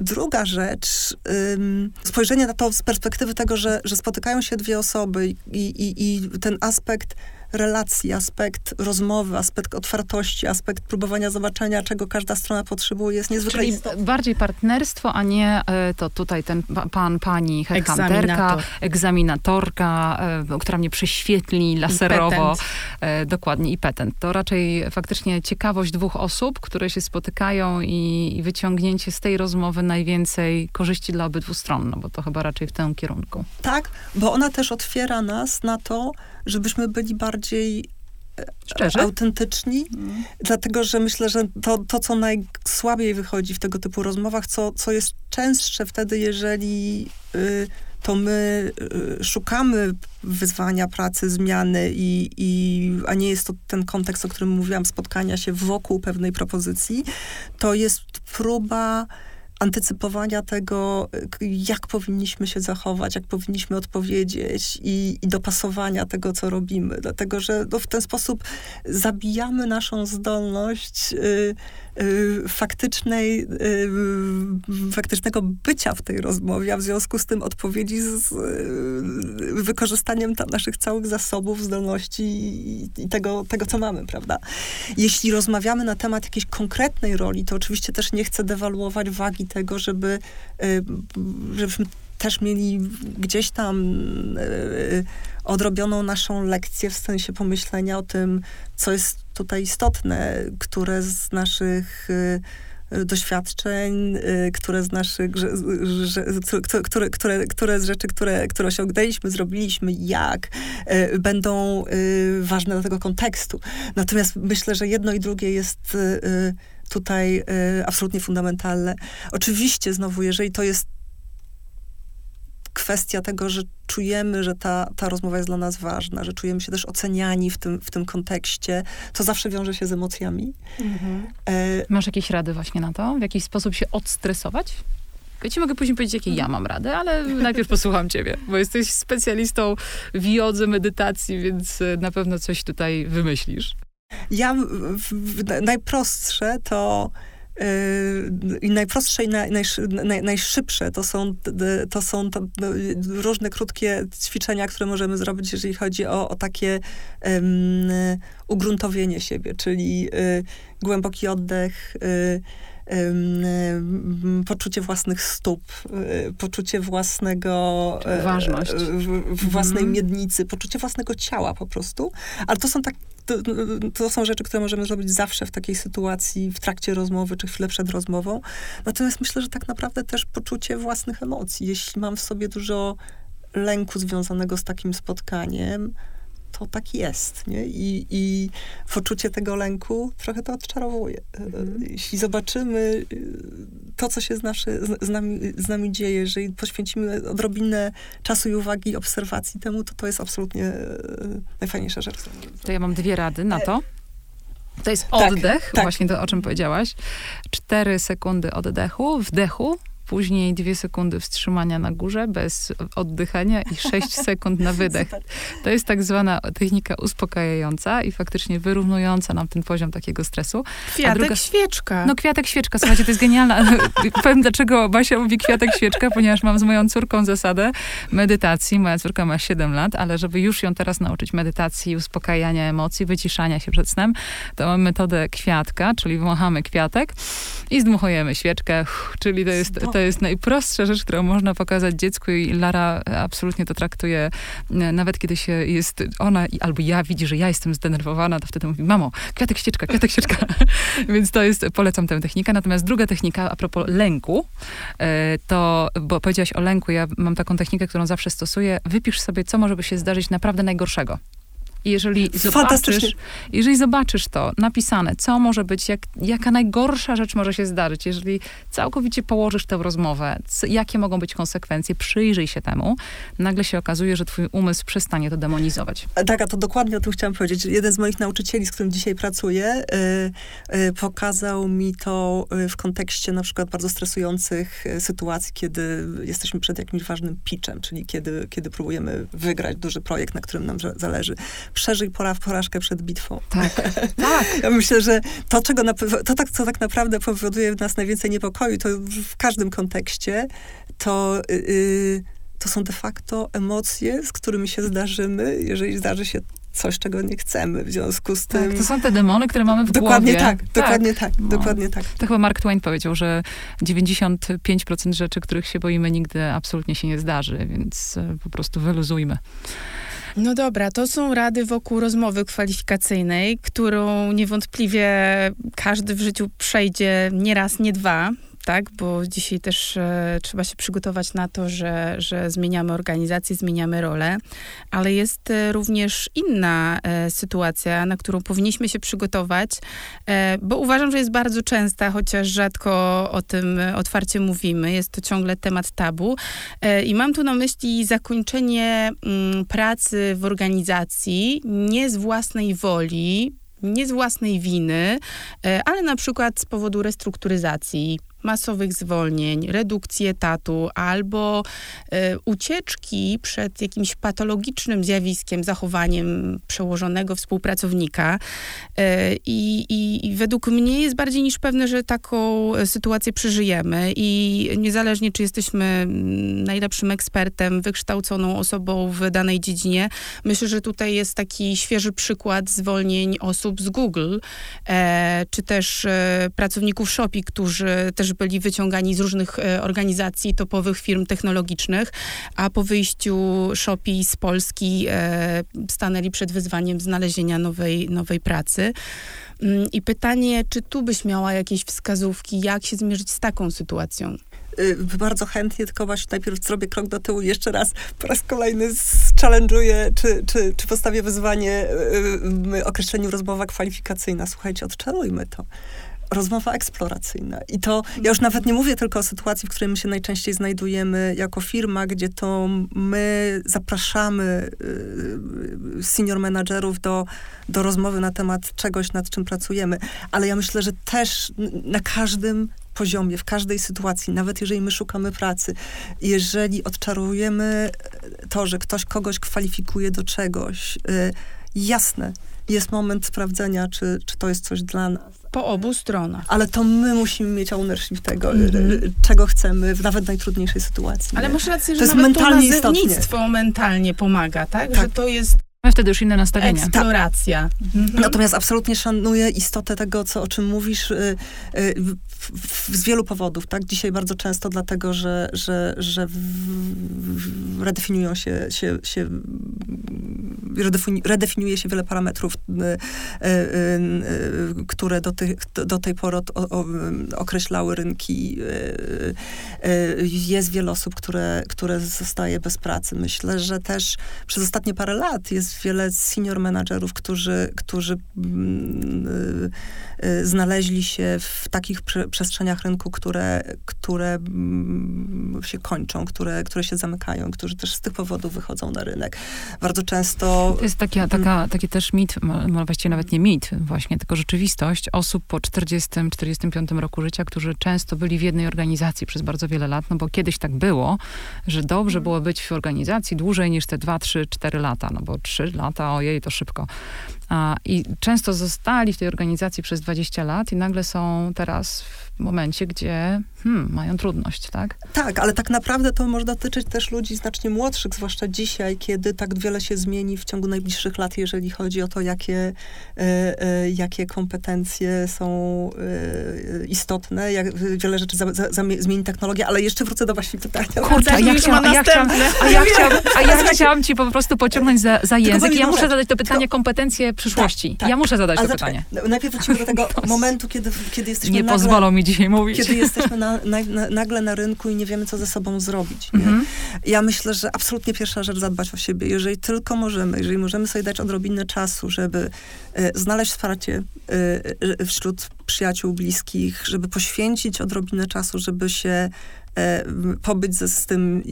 Druga rzecz, ym, spojrzenie na to z perspektywy tego, że, że spotykają się dwie osoby i, i, i ten aspekt relacji, aspekt rozmowy, aspekt otwartości, aspekt próbowania zobaczenia, czego każda strona potrzebuje, jest niezwykle Czyli istotny. bardziej partnerstwo, a nie e, to tutaj ten pan, pani headhunterka, egzaminatorka, e, która mnie prześwietli laserowo. E, dokładnie, i petent. To raczej faktycznie ciekawość dwóch osób, które się spotykają i, i wyciągnięcie z tej rozmowy najwięcej korzyści dla obydwu stron, no bo to chyba raczej w tym kierunku. Tak, bo ona też otwiera nas na to, żebyśmy byli bardziej e, Szczerze? autentyczni, mm. dlatego że myślę, że to, to, co najsłabiej wychodzi w tego typu rozmowach, co, co jest częstsze wtedy, jeżeli y, to my y, szukamy wyzwania, pracy, zmiany, i, i, a nie jest to ten kontekst, o którym mówiłam, spotkania się wokół pewnej propozycji, to jest próba antycypowania tego, jak powinniśmy się zachować, jak powinniśmy odpowiedzieć i, i dopasowania tego, co robimy. Dlatego, że no, w ten sposób zabijamy naszą zdolność y, faktycznej, y, faktycznego bycia w tej rozmowie, a w związku z tym odpowiedzi z y, wykorzystaniem naszych całych zasobów, zdolności i, tego, tego, co mamy, prawda? Jeśli rozmawiamy na temat jakiejś konkretnej roli, to oczywiście też nie chcę dewaluować wagi tego, żeby, y, żebyśmy też mieli gdzieś tam y, odrobioną naszą lekcję w sensie pomyślenia o tym, co jest tutaj istotne, które z naszych y, doświadczeń, które z naszych, które, które, które z rzeczy, które, które osiągnęliśmy, zrobiliśmy, jak, będą ważne dla tego kontekstu. Natomiast myślę, że jedno i drugie jest tutaj y, absolutnie fundamentalne. Oczywiście, znowu, jeżeli to jest kwestia tego, że czujemy, że ta, ta rozmowa jest dla nas ważna, że czujemy się też oceniani w tym, w tym kontekście, to zawsze wiąże się z emocjami. Mhm. E... Masz jakieś rady właśnie na to? W jakiś sposób się odstresować? Ja ci mogę później powiedzieć, jakie ja mam rady, ale najpierw posłucham ciebie, bo jesteś specjalistą w jodze, medytacji, więc na pewno coś tutaj wymyślisz. Ja w, w, najprostsze to i najprostsze i naj, naj, najszybsze to są, to są to różne krótkie ćwiczenia, które możemy zrobić, jeżeli chodzi o, o takie um, ugruntowienie siebie, czyli y, głęboki oddech, y, poczucie własnych stóp, y, poczucie własnego... E, Ważność. Własnej mm. miednicy, poczucie własnego ciała po prostu. Ale to są tak to, to, są rzeczy, które możemy zrobić zawsze w takiej sytuacji, w trakcie rozmowy, czy chwilę przed rozmową. Natomiast myślę, że tak naprawdę też poczucie własnych emocji. Jeśli mam w sobie dużo lęku związanego z takim spotkaniem, to tak jest, nie? I, i poczucie tego lęku trochę to odczarowuje. Mhm. Jeśli zobaczymy y, to, co się z, naszy, z, nami, z nami dzieje, jeżeli poświęcimy odrobinę czasu i uwagi obserwacji temu, to to jest absolutnie y, najfajniejsza rzecz. To ja mam dwie rady na to. To jest tak, oddech, tak, tak. właśnie to, o czym powiedziałaś. Cztery sekundy oddechu, wdechu, później dwie sekundy wstrzymania na górze bez oddychania i sześć sekund na wydech. To jest tak zwana technika uspokajająca i faktycznie wyrównująca nam ten poziom takiego stresu. Kwiatek druga, świeczka. No kwiatek świeczka, słuchajcie, to jest genialna. Powiem, dlaczego Basia mówi kwiatek świeczka, ponieważ mam z moją córką zasadę medytacji. Moja córka ma 7 lat, ale żeby już ją teraz nauczyć medytacji, uspokajania emocji, wyciszania się przed snem, to mamy metodę kwiatka, czyli wąchamy kwiatek i zdmuchujemy świeczkę, czyli to jest, to jest najprostsza rzecz, którą można pokazać dziecku i Lara absolutnie to traktuje, e, nawet kiedy się jest ona albo ja widzi, że ja jestem zdenerwowana, to wtedy mówi, mamo, kwiatek ścieczka, kwiatek ścieczka. Więc to jest, polecam tę technikę. Natomiast druga technika, a propos lęku, e, to, bo powiedziałaś o lęku, ja mam taką technikę, którą zawsze stosuję, wypisz sobie, co może by się zdarzyć naprawdę najgorszego. I jeżeli zobaczysz, jeżeli zobaczysz to napisane, co może być, jak, jaka najgorsza rzecz może się zdarzyć, jeżeli całkowicie położysz tę rozmowę, co, jakie mogą być konsekwencje, przyjrzyj się temu, nagle się okazuje, że twój umysł przestanie to demonizować. Tak, a to dokładnie o tym chciałam powiedzieć. Jeden z moich nauczycieli, z którym dzisiaj pracuję, yy, yy, pokazał mi to y, w kontekście na przykład bardzo stresujących y, sytuacji, kiedy jesteśmy przed jakimś ważnym pitchem, czyli kiedy, kiedy próbujemy wygrać duży projekt, na którym nam zależy przeżyj pora, porażkę przed bitwą. Tak, tak. Ja myślę, że to, czego na, to tak, co tak naprawdę powoduje w nas najwięcej niepokoju, to w każdym kontekście, to... Yy, to są de facto emocje, z którymi się zdarzymy, jeżeli zdarzy się coś, czego nie chcemy. W związku z tak, tym... Tak, to są te demony, które mamy w dokładnie głowie. Tak, dokładnie tak, no. dokładnie tak. To chyba Mark Twain powiedział, że 95% rzeczy, których się boimy, nigdy absolutnie się nie zdarzy, więc e, po prostu wyluzujmy. No dobra, to są rady wokół rozmowy kwalifikacyjnej, którą niewątpliwie każdy w życiu przejdzie nie raz, nie dwa tak? Bo dzisiaj też e, trzeba się przygotować na to, że, że zmieniamy organizację, zmieniamy rolę, ale jest e, również inna e, sytuacja, na którą powinniśmy się przygotować, e, bo uważam, że jest bardzo częsta, chociaż rzadko o tym otwarcie mówimy. Jest to ciągle temat tabu. E, I mam tu na myśli zakończenie m, mm, pracy w organizacji nie z własnej woli, nie z własnej winy, e, ale na przykład z powodu restrukturyzacji, masowych zwolnień, redukcji etatu albo y, ucieczki przed jakimś patologicznym zjawiskiem, zachowaniem przełożonego współpracownika. Y, i, I według mnie jest bardziej niż pewne, że taką sytuację przeżyjemy i niezależnie, czy jesteśmy najlepszym ekspertem, wykształconą osobą w danej dziedzinie, myślę, że tutaj jest taki świeży przykład zwolnień osób z Google, e, czy też e, pracowników Shopee, którzy też byli wyciągani z różnych e, organizacji, topowych firm technologicznych, a po wyjściu Shopee z Polski e, stanęli przed wyzwaniem znalezienia nowej, nowej pracy. Mm, I pytanie, czy tu byś miała jakieś wskazówki, jak się zmierzyć z taką sytuacją? Y, bardzo chętnie, tylko właśnie najpierw zrobię krok do tyłu jeszcze raz, po raz kolejny challenge'uję, czy, czy, czy postawię wyzwanie y, y, określeniu rozmowa kwalifikacyjna. Słuchajcie, odczarujmy to rozmowa eksploracyjna. I to, ja już nawet nie mówię tylko o sytuacji, w której my się najczęściej znajdujemy jako firma, gdzie to my zapraszamy y, senior managerów do, do rozmowy na temat czegoś, nad czym pracujemy. Ale ja myślę, że też na każdym poziomie, w każdej sytuacji, nawet jeżeli my szukamy pracy, jeżeli odczarujemy to, że ktoś kogoś kwalifikuje do czegoś, y, jasne, jest moment sprawdzenia, czy, czy to jest coś dla nas. Po obu stronach. Ale to my musimy mieć ownership tego, y, czego chcemy w nawet najtrudniejszej sytuacji. Ale masz rację, To że jest nawet to mentalnie istotnie. nazewnictwo mentalnie pomaga, tak? Tak. Że to jest Mamy wtedy już inne nastawienie. eksploracja. Mhm. Natomiast absolutnie szanuję istotę tego, co, o czym mówisz y, y, z wielu powodów, tak? Dzisiaj bardzo często dlatego, że, że, że w, w, redefiniują się, się, się redefini, redefiniuje się wiele parametrów, y, y, y, które do, tych, do tej pory od, o, o, określały rynki. Jest wiele osób, które, które zostaje bez pracy. Myślę, że też przez ostatnie parę lat jest wiele senior menadżerów, którzy, którzy mm, y, y, znaleźli się w takich prze, przestrzeniach rynku, które, które mm, się kończą, które, które się zamykają, którzy też z tych powodów wychodzą na rynek. Bardzo często... To jest taka, taka, taki też mit, mo- właściwie nawet nie mit, właśnie, tylko rzeczywistość osób po 40-45 roku życia, którzy często byli w jednej organizacji przez bardzo wiele lat, no bo kiedyś tak było, że dobrze było być w organizacji dłużej niż te 2, 3, 4 lata, no bo 3 lata, ojej, to szybko. I często zostali w tej organizacji przez 20 lat i nagle są teraz w momencie, gdzie hmm, mają trudność, tak? Tak, ale tak naprawdę to może dotyczyć też ludzi znacznie młodszych, zwłaszcza dzisiaj, kiedy tak wiele się zmieni w ciągu najbliższych lat, jeżeli chodzi o to, jakie, e, e, jakie kompetencje są e, istotne, jak wiele rzeczy za, za, zamie- zmieni technologia, ale jeszcze wrócę do właśnie pytania. Kurczę, a ja chciałam, a ja chciałam, a ja chciałam, a ja chciałam ci po prostu pociągnąć za, za język. powiem Ja muszę rzecz. zadać to pytanie, Tylko- kompetencje przyszłości. Tak, tak. Ja muszę zadać Ale to zaczekaj, pytanie. najpierw wrócimy do tego momentu, kiedy, kiedy jesteśmy Nie nagle, pozwolą mi dzisiaj mówić. kiedy jesteśmy na, na, na, nagle na rynku i nie wiemy, co ze sobą zrobić. Mhm. Ja myślę, że absolutnie pierwsza rzecz zadbać o siebie. Jeżeli tylko możemy, jeżeli możemy sobie dać odrobinę czasu, żeby e, znaleźć wsparcie e, e, wśród przyjaciół, bliskich, żeby poświęcić odrobinę czasu, żeby się e, pobyć ze, z tym,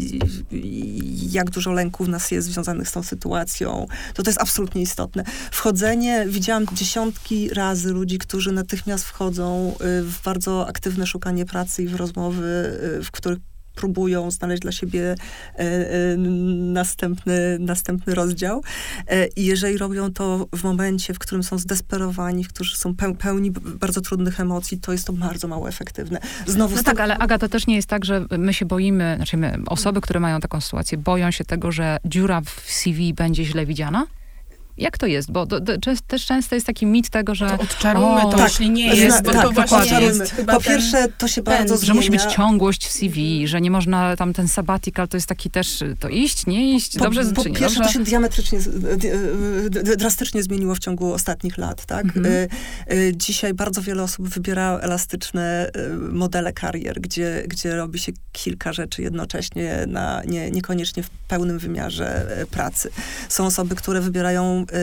jak dużo lęków w nas jest związanych z tą sytuacją, to to jest absolutnie istotne. Wchodzenie, widziałam dziesiątki razy ludzi, którzy natychmiast wchodzą y, w bardzo aktywne szukanie pracy i w rozmowy, y, w których próbują znaleźć dla siebie e, e, następny, następny rozdział. E, I jeżeli robią to w momencie, w którym są zdesperowani, w którym są peł- pełni bardzo trudnych emocji, to jest to bardzo mało efektywne. Znowu No tak, ale Aga, to też nie jest tak, że my się boimy, znaczy my, osoby, które mają taką sytuację, boją się tego, że dziura w CV będzie źle widziana? Jak to jest? Bo to, czes- też często jest taki mit tego, że, To odczarujmy O, to, tak, jeśli nie Zna- jest, bo tak, to właśnie dokładnie. jest chyba Po ten... pierwsze, to się bardzo pęd, że musi być zmienia. ciągłość w CV, że nie można tam ten sabbatical, to jest taki też, to iść, nie iść, Po, dobrze po pierwsze, dobrze? to się diametrycznie, drastycznie zmieniło w ciągu ostatnich lat, tak? Mhm. Y, y, Dzisiaj bardzo wiele osób wybiera elastyczne y, modele karier, gdzie, gdzie robi się kilka rzeczy jednocześnie, na, nie, niekoniecznie w pełnym wymiarze pracy. Są osoby, które wybierają y,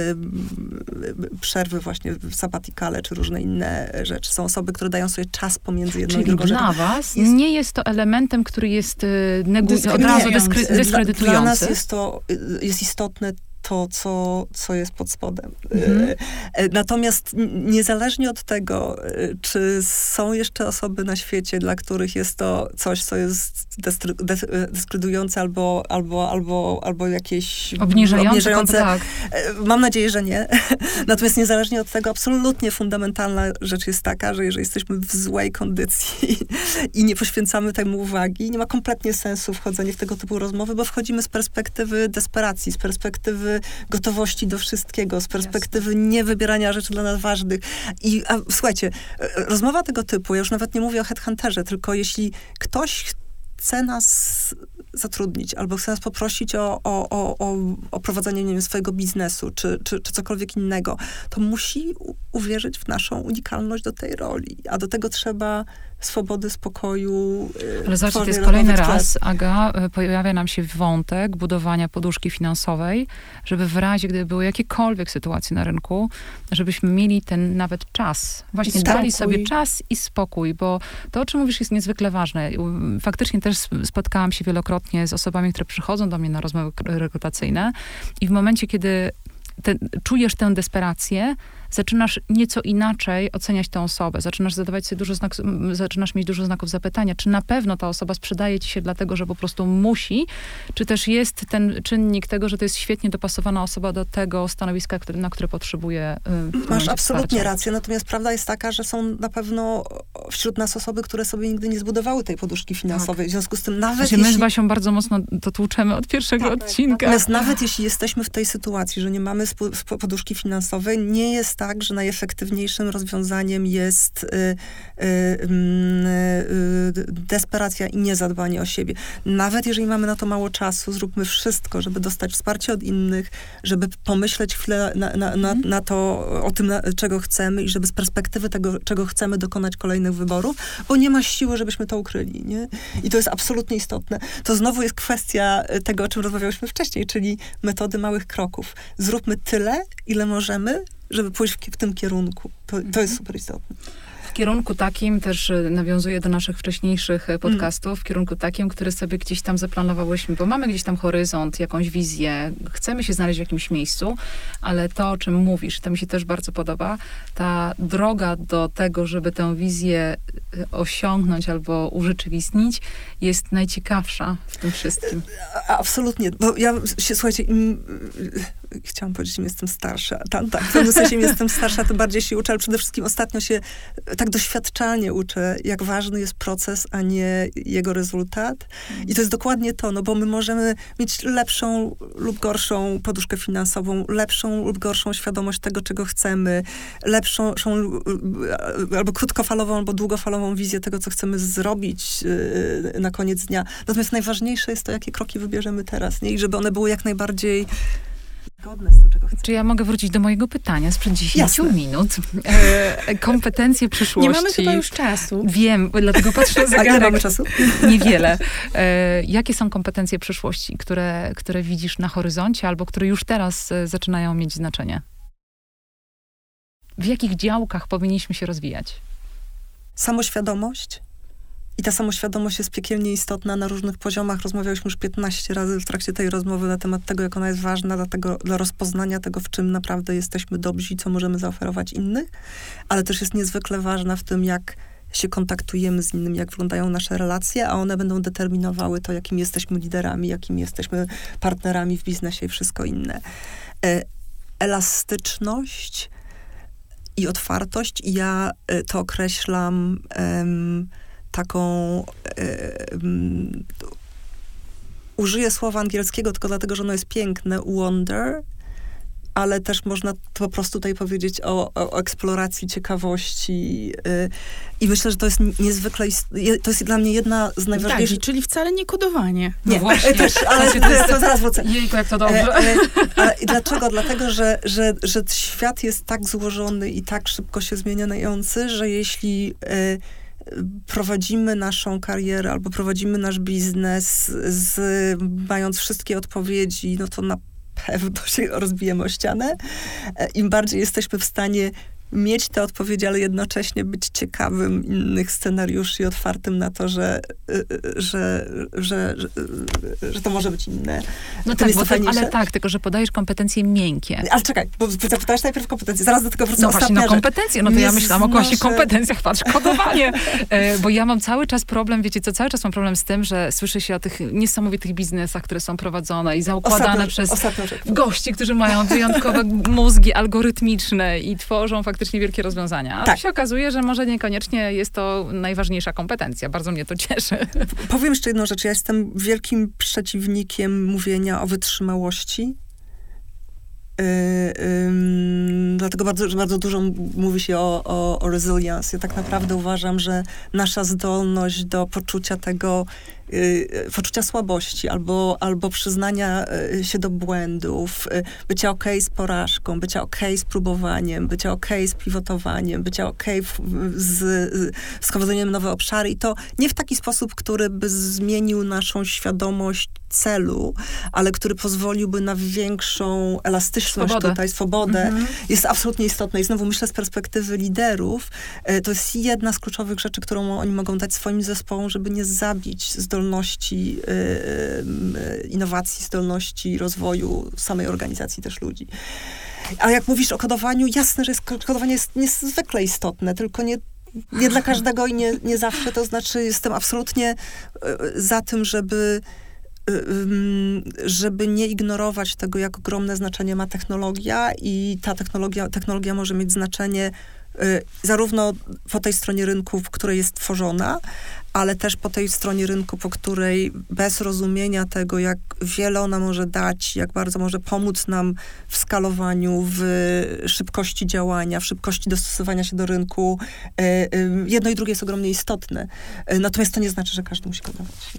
y, przerwy właśnie w sabbaticale, czy różne inne rzeczy. Są osoby, które dają sobie czas pomiędzy jedną i Czyli drugą rzeczą. dla was Jest- nie jest to elementem, który jest y, negu- od razu Dyskryminujący. dyskry- Dla, dyskredytujący. dla nas jest to, jest istotne to, co, co jest pod spodem. Mhm. Y, y, Natomiast niezależnie od tego, y, czy są jeszcze osoby na świecie, dla których jest to coś, co jest dyskredytujące albo, albo, albo, albo jakieś Obniżające, obniżające tak. E, Mam nadzieję, że nie. Natomiast niezależnie od tego, absolutnie fundamentalna rzecz jest taka, że jeżeli jesteśmy w złej kondycji i nie poświęcamy temu uwagi, nie ma kompletnie sensu wchodzenie w tego typu rozmowy, bo wchodzimy z perspektywy desperacji, z perspektywy gotowości do wszystkiego, z perspektywy niewybierania rzeczy dla nas ważnych. I a, słuchajcie, e, rozmowa tego typu, ja już nawet nie mówię o headhunterze, tylko jeśli ktoś chce nas zatrudnić, albo chce nas poprosić o, o, o, o, prowadzenie nie wiem, swojego biznesu, czy, czy, czy cokolwiek innego, to musi uwierzyć w naszą unikalność do tej roli. A do tego trzeba swobody, spokoju. yy, Ale zobaczcie, to jest kolejny raz. Aga, y, pojawia nam się wątek budowania poduszki finansowej, żeby w razie, gdyby były jakiekolwiek sytuacje na rynku, żebyśmy mieli ten nawet czas. Właśnie dali sobie czas i spokój, bo to, o czym mówisz, jest niezwykle ważne. Faktycznie też sp- spotkałam się wielokrotnie z osobami, które przychodzą do mnie na rozmowy rekrutacyjne i w momencie, kiedy te, czujesz tę desperację, zaczynasz nieco inaczej oceniać tę osobę. Zaczynasz zadawać sobie dużo znaków, zaczynasz mieć dużo znaków zapytania, czy na pewno ta osoba sprzedaje ci się dlatego, że po prostu musi, czy też jest ten czynnik tego, że to jest świetnie dopasowana osoba do tego stanowiska, który, na które potrzebuje. Y, Masz absolutnie wsparcia. rację, natomiast prawda jest taka, że są na pewno wśród nas osoby, które sobie nigdy nie zbudowały tej poduszki finansowej. Tak. W związku z tym nawet Właśnie jeśli... My z Basią bardzo mocno to tłuczemy od pierwszego tak, odcinka. Natomiast nawet jeśli jesteśmy w tej sytuacji, że nie mamy poduszki finansowej, nie jest tak, że najefektywniejszym rozwiązaniem jest y, y, y, desperacja i niezadbanie o siebie. Nawet jeżeli mamy na to mało czasu, zróbmy wszystko, żeby dostać wsparcie od innych, żeby pomyśleć chwilę na, na, na, mhm. na to, o tym, czego chcemy i żeby z perspektywy tego, czego chcemy dokonać kolejnych wyborów, bo nie ma siły, żebyśmy to ukryli, nie? I to jest absolutnie istotne. To znowu jest kwestia tego, o czym rozmawiałyśmy wcześniej, czyli metody małych kroków. Zróbmy tyle, ile możemy, żeby pójść w, w tym kierunku. To, to jest super istotne w kierunku takim, też e, nawiązuję do naszych wcześniejszych e, podcastów, w kierunku takim, który sobie gdzieś tam zaplanowałyśmy, bo mamy gdzieś tam horyzont, jakąś wizję, chcemy się znaleźć w jakimś miejscu, ale to, o czym mówisz, to mi się też bardzo podoba, ta droga do tego, żeby tę wizję e, osiągnąć albo urzeczywistnić, jest najciekawsza w tym wszystkim. Absolutnie, bo ja się, słuchajcie, im, chciałam powiedzieć, że jestem starsza. Tam, tak, w pewnym sensie jestem starsza, tym bardziej się uczę, ale przede wszystkim ostatnio się tak doświadczalnie uczę, jak ważny jest proces, a nie jego rezultat. I to jest dokładnie to, no bo my możemy mieć lepszą lub gorszą poduszkę finansową, lepszą lub gorszą świadomość tego, czego chcemy, lepszą albo krótkofalową, albo długofalową wizję tego, co chcemy zrobić na koniec dnia. Natomiast najważniejsze jest to, jakie kroki wybierzemy teraz, nie? I żeby one były jak najbardziej zgodne z tym, czego chcemy. Czy ja mogę wrócić do mojego pytania sprzed 10 Jasne. minut? E, kompetencje przyszłości. Nie mamy chyba już czasu. Wiem, dlatego patrzę na zegarek. A mamy czasu? Niewiele. E, jakie są kompetencje przyszłości, które, które widzisz na horyzoncie albo które już teraz e, zaczynają mieć znaczenie? W jakich działkach powinniśmy się rozwijać? Samoświadomość, i ta samoświadomość jest piekielnie istotna na różnych poziomach. Rozmawialiśmy już 15 razy w trakcie tej rozmowy na temat tego, jak ona jest ważna dla, tego, dla rozpoznania tego, w czym naprawdę jesteśmy dobrzy i co możemy zaoferować innych, ale też jest niezwykle ważna w tym, jak się kontaktujemy z innymi, jak wyglądają nasze relacje, a one będą determinowały to, jakim jesteśmy liderami, jakim jesteśmy partnerami w biznesie i wszystko inne. E, elastyczność i otwartość, ja e, to określam taką. E, użyję słowa angielskiego tylko dlatego, że ono jest piękne, wonder, ale też można po prostu tutaj powiedzieć o, o eksploracji ciekawości. Yy, I myślę, że to jest niezwykle, to jest dla mnie jedna z najważniejszych... Tak, czyli wcale nie kodowanie. No nie, właśnie. też, ale to, jest, to zaraz wrócę. Jejku, jak to dobrze. E, e, dlaczego? Dlatego, że, że, że świat jest tak złożony i tak szybko się zmieniający, że jeśli... E, prowadzimy naszą karierę albo prowadzimy nasz biznes z, mając wszystkie odpowiedzi, no to na pewno się rozbijemy o ścianę. E, Im bardziej jesteśmy w stanie mieć te odpowiedzi, ale jednocześnie być ciekawym innych scenariuszy i otwartym na to, że, y, y, że, że, że, to może być inne. No tak, to, ale tak, tylko że podajesz kompetencje miękkie. Ale czekaj, bo zapytałeś najpierw kompetencje, zaraz do tego wrócę. No właśnie, no kompetencje, no to ja myślałam o właśnie kompetencjach, patrz, kodowanie. E, bo ja mam cały czas problem, wiecie co, cały czas mam problem z tym, że słyszę się o tych niesamowitych biznesach, które są prowadzone i zaukładane przez gości, którzy mają wyjątkowe mózgi algorytmiczne i tworzą faktycznie faktycznie wielkie rozwiązania. A tak. się okazuje, że może niekoniecznie jest to najważniejsza kompetencja. Bardzo mnie to cieszy. Powiem jeszcze jedną rzecz. Ja jestem wielkim przeciwnikiem mówienia o wytrzymałości. Yy, yy, dlatego bardzo, bardzo dużo mówi się o, o, o resilience. Ja tak naprawdę uważam, że nasza zdolność do poczucia tego, poczucia słabości albo, albo przyznania y, się do błędów, y, bycia okej okay z porażką, bycia okej okay z próbowaniem, bycia okej okay z pivotowaniem, bycia okej z, z wchodzeniem nowe obszary i to nie w taki sposób, który by zmienił naszą świadomość celu, ale który pozwoliłby na większą elastyczność swobodę. tutaj, swobodę, mhm. jest absolutnie istotne. I znowu myślę z perspektywy liderów, to jest jedna z kluczowych rzeczy, którą oni mogą dać swoim zespołom, żeby nie zabić zdolności zdolności y, y, innowacji, zdolności rozwoju samej organizacji też ludzi. A jak mówisz o kodowaniu, jasne, że kodowanie jest niezwykle istotne, tylko nie, nie dla każdego i nie, nie zawsze. To znaczy, jestem absolutnie e, za tym, żeby żeby nie ignorować tego, jak ogromne znaczenie ma technologia i ta technologia, technologia może mieć znaczenie y, zarówno po tej stronie rynku, w której jest tworzona, ale też po tej stronie rynku, po której bez rozumienia tego, jak wiele ona może dać, jak bardzo może pomóc nam w skalowaniu, w szybkości działania, w szybkości dostosowania się do rynku, e, e, jedno i drugie jest ogromnie istotne. E, natomiast to nie znaczy, że każdy musi kodować.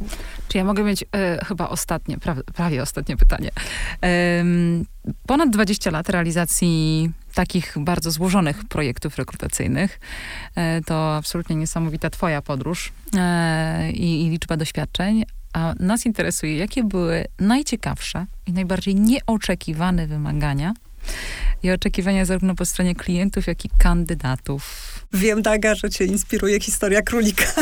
Czy ja mogę mieć e, chyba ostatnie, prawie, prawie ostatnie pytanie. E, ponad 20 lat realizacji takich bardzo złożonych projektów rekrutacyjnych. E, to absolutnie niesamowita twoja podróż e, i, i liczba doświadczeń. A nas interesuje, jakie były najciekawsze i najbardziej nieoczekiwane wymagania i oczekiwania zarówno po stronie klientów, jak i kandydatów. Wiem, Daga, że cię inspiruje historia królika.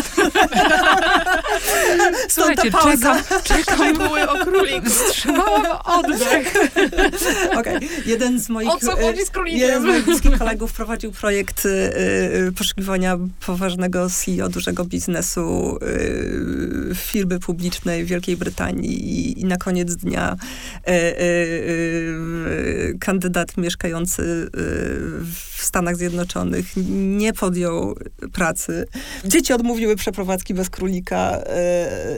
Słuchajcie, czekam, czekam. były o króliku. Wstrzymałam oddech. okay. Jeden z moich... O co chodzi z królikiem? Jeden z moich bliskich kolegów prowadził projekt y, y, poszukiwania poważnego CEO dużego biznesu y, firmy publicznej w Wielkiej Brytanii i, i na koniec dnia y, y, kandydat mieszkający w Stanach Zjednoczonych nie podjął pracy. Dzieci odmówiły przeprowadzki bez królika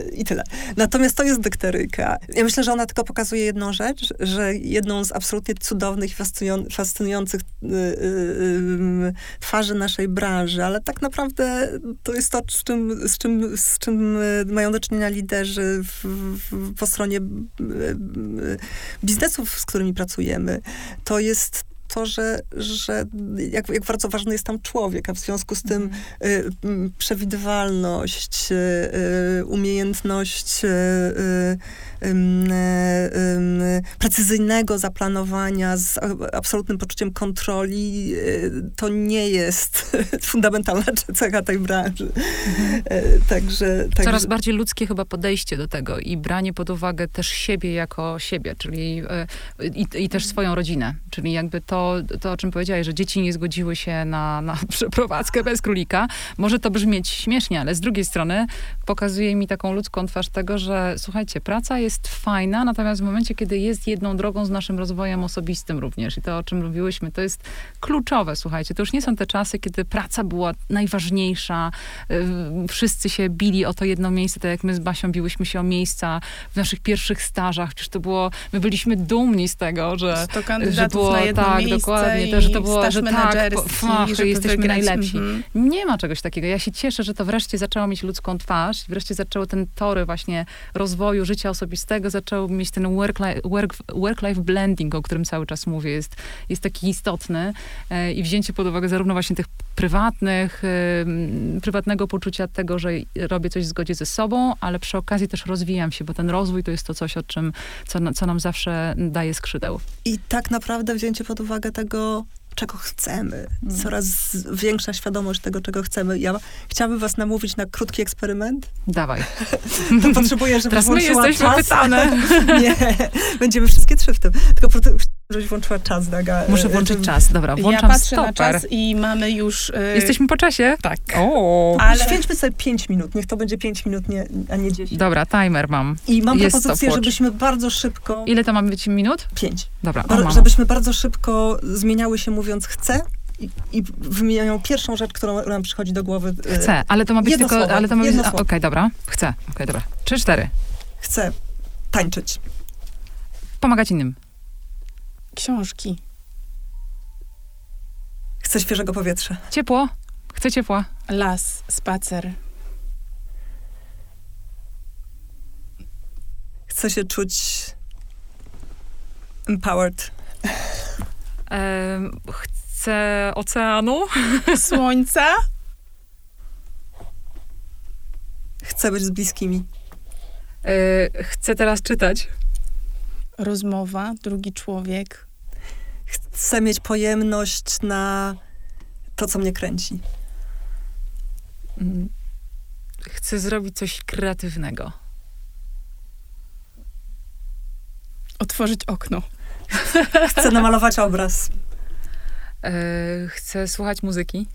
yy, i tyle. Natomiast to jest dykteryka. Ja myślę, że ona tylko pokazuje jedną rzecz, że jedną z absolutnie cudownych, fascynujących yy, yy, twarzy naszej branży, ale tak naprawdę to jest to, z czym, z czym, z czym mają do czynienia liderzy w, w, po stronie biznesów, z którymi pracujemy. To jest to, że, że jak, jak bardzo ważny jest tam człowiek, a w związku z tym mm. y, przewidywalność, y, umiejętność y, y precyzyjnego zaplanowania z absolutnym poczuciem kontroli, y, to nie jest fundamentalna cecha tej branży. Mhm. Także, także... Coraz bardziej ludzkie chyba podejście do tego i branie pod uwagę też siebie jako siebie, czyli i, i też swoją rodzinę. Czyli jakby to, to, o czym powiedziałeś, że dzieci nie zgodziły się na, na przeprowadzkę bez królika. Może to brzmieć śmiesznie, ale z drugiej strony pokazuje mi taką ludzką twarz tego, że słuchajcie, praca jest jest fajna, natomiast w momencie, kiedy jest jedną drogą z naszym rozwojem osobistym również i to, o czym mówiłyśmy, to jest kluczowe, słuchajcie. To już nie są te czasy, kiedy praca była najważniejsza, y, wszyscy się bili o to jedno miejsce, tak jak my z Basią biłyśmy się o miejsca w naszych pierwszych stażach, przecież to było, my byliśmy dumni z tego, że, to że było, tak, dokładnie, to, że to było, że tak, fach, że jesteśmy wygrać. najlepsi. Mm -hmm. Nie ma czegoś takiego. Ja się cieszę, że to wreszcie zaczęło mieć ludzką twarz, wreszcie zaczęło ten tory właśnie rozwoju życia osobistego tego zaczął mieć ten work-life work, work life blending, o którym cały czas mówię, jest, jest taki istotny e, i wzięcie pod uwagę zarówno właśnie tych prywatnych, e, prywatnego poczucia tego, że robię coś w zgodzie ze sobą, ale przy okazji też rozwijam się, bo ten rozwój to jest to coś, o czym, co, co nam zawsze daje skrzydeł. I tak naprawdę wzięcie pod uwagę tego, czego chcemy. Mm. Coraz większa świadomość tego, czego chcemy. Ja chciałabym was namówić na krótki eksperyment. Dawaj. to potrzebuję, żeby Teraz my jesteśmy czas. pytane. Nie, będziemy wszystkie trzy w tym. Tylko żebyś włączyła czas, Daga. Muszę włączyć żeby... czas, dobra, włączam Ja patrzę stoper. na czas i mamy już... Yy... Jesteśmy po czasie? Tak. O. Ale... Święćmy sobie pięć minut, niech to będzie pięć minut, nie, a nie dziesięć. Dobra, timer mam. I mam Jest propozycję, żebyśmy bardzo szybko... Ile to mamy być minut? Pięć. Dobra, o, Żebyśmy bardzo szybko zmieniały się mówiąc chcę i, i wymieniają pierwszą rzecz, którą nam przychodzi do głowy. Y, chcę, ale to ma być Jedno tylko... Słowo, ale to ma być... Okej, okay, dobra. Chcę. Okej, okay, dobra. Trzy, cztery. Chcę tańczyć. Pomagać innym. Książki. Chcę świeżego powietrza. Ciepło. Chcę ciepła. Las, spacer. Chcę się czuć empowered. Um, chcę oceanu. Słońca. Chcę być z bliskimi. Yy, chcę teraz czytać. Rozmowa, drugi człowiek. Chcę mieć pojemność na to, co mnie kręci. Mm. Chcę zrobić coś kreatywnego. Otworzyć okno. Chcę namalować obraz. E, chcę słuchać muzyki.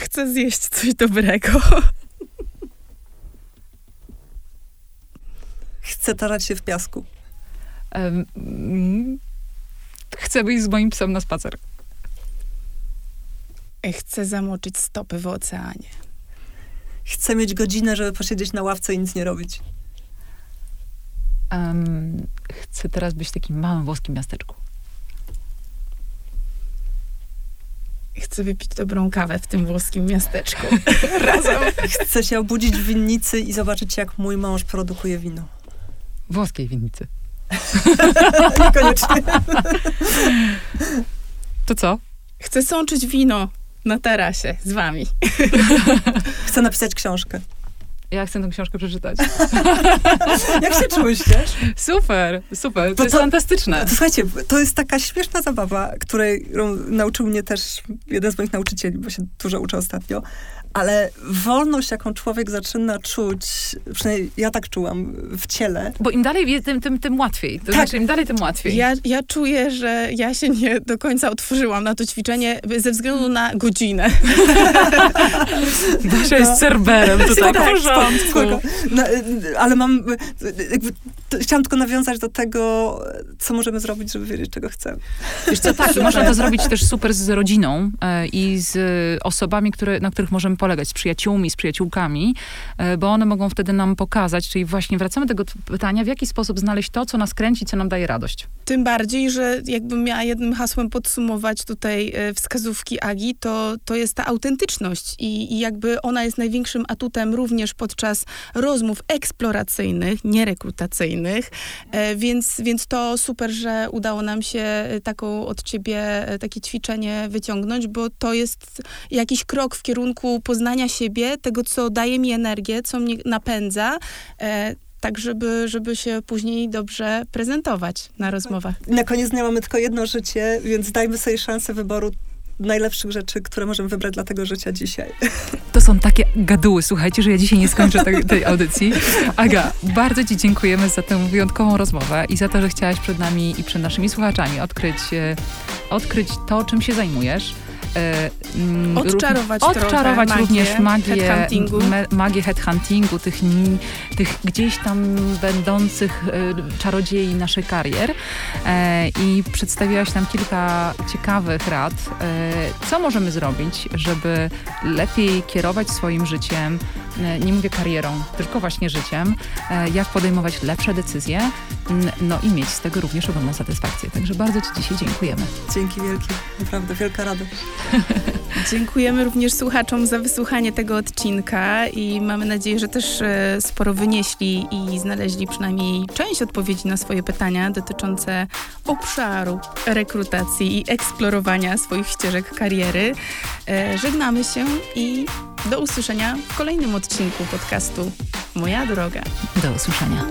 Chcę zjeść coś dobrego. Chcę tarać się w piasku. Chcę wyjść z moim psem na spacer. Chcę zamoczyć stopy w oceanie. Chcę mieć godzinę, żeby posiedzieć na ławce i nic nie robić. Em, chcę teraz być w takim małym włoskim miasteczku. Chcę wypić dobrą kawę w tym włoskim miasteczku. Razem. Chcę się obudzić w winnicy i zobaczyć, jak mój mąż produkuje wino. Włoskiej winnicy. Niekoniecznie. To co? Chcę sączyć wino na tarasie z wami. Chcę napisać książkę. Ja chcę tę książkę przeczytać. Jak się czułyście? Super, super. To Bo jest to- fantastyczne. To słuchajcie, to jest taka śmieszna zabawa, której nauczył mnie też jeden z moich nauczycieli, bo się dużo uczę ostatnio. Ale wolność, jaką człowiek zaczyna czuć, przynajmniej ja tak czułam w ciele, Bo im dalej, tym, tym, tym łatwiej. To Tak. znaczy, im dalej, tym łatwiej. Ja, ja czuję, że ja się nie do końca otworzyłam na to ćwiczenie ze względu na godzinę. Basia jest cerberem tutaj. Tak, spoko. No, ale mam, jakby, to, chciałam tylko nawiązać do tego, co możemy zrobić, żeby wiedzieć, czego chcemy. Wiesz co, tak, można to zrobić też super z rodziną e, i z osobami, które, na których możemy polegać, z przyjaciółmi, z przyjaciółkami, e, bo one mogą wtedy nam pokazać, czyli właśnie wracamy do tego pytania, w jaki sposób znaleźć to, co nas kręci, co nam daje radość. Tym bardziej, że jakbym miała jednym hasłem podsumować tutaj e, wskazówki Agi, to, to jest ta autentyczność i, i jakby ona jest największym atutem również podczas rozmów eksploracyjnych, nierekrutacyjnych, e, więc, więc to super, że udało nam się taką od ciebie takie ćwiczenie wyciągnąć, bo to jest jakiś krok w kierunku poznania siebie, tego, co daje mi energię, co mnie napędza, e, tak żeby, żeby się później dobrze prezentować na rozmowach. I na koniec dnia mamy tylko jedno życie, więc dajmy sobie szansę wyboru najlepszych rzeczy, które możemy wybrać dla tego życia dzisiaj. To są takie gaduły, słuchajcie, że ja dzisiaj nie skończę tej, tej audycji. Aga, bardzo ci dziękujemy za tę wyjątkową rozmowę i za to, że chciałaś przed nami i przed naszymi słuchaczami odkryć, e, odkryć to, czym się zajmujesz. E, mm, Odczarować ró- trochę odczarować magię również magię headhuntingu. me, magię headhuntingu, tych, tych gdzieś tam będących e, czarodziei naszych karier e, i przedstawiłaś nam kilka ciekawych rad, e, co możemy zrobić, żeby lepiej kierować swoim życiem, e, nie mówię karierą, tylko właśnie życiem, e, jak podejmować lepsze decyzje, n- no i mieć z tego również ogromną satysfakcję. Także bardzo Ci dzisiaj dziękujemy. Dzięki wielkie, naprawdę wielka radość. Dziękujemy również słuchaczom za wysłuchanie tego odcinka i mamy nadzieję, że też e, sporo wynieśli i znaleźli przynajmniej część odpowiedzi na swoje pytania dotyczące obszaru rekrutacji i eksplorowania swoich ścieżek kariery. E, Żegnamy się i do usłyszenia w kolejnym odcinku podcastu Moja droga. Do usłyszenia.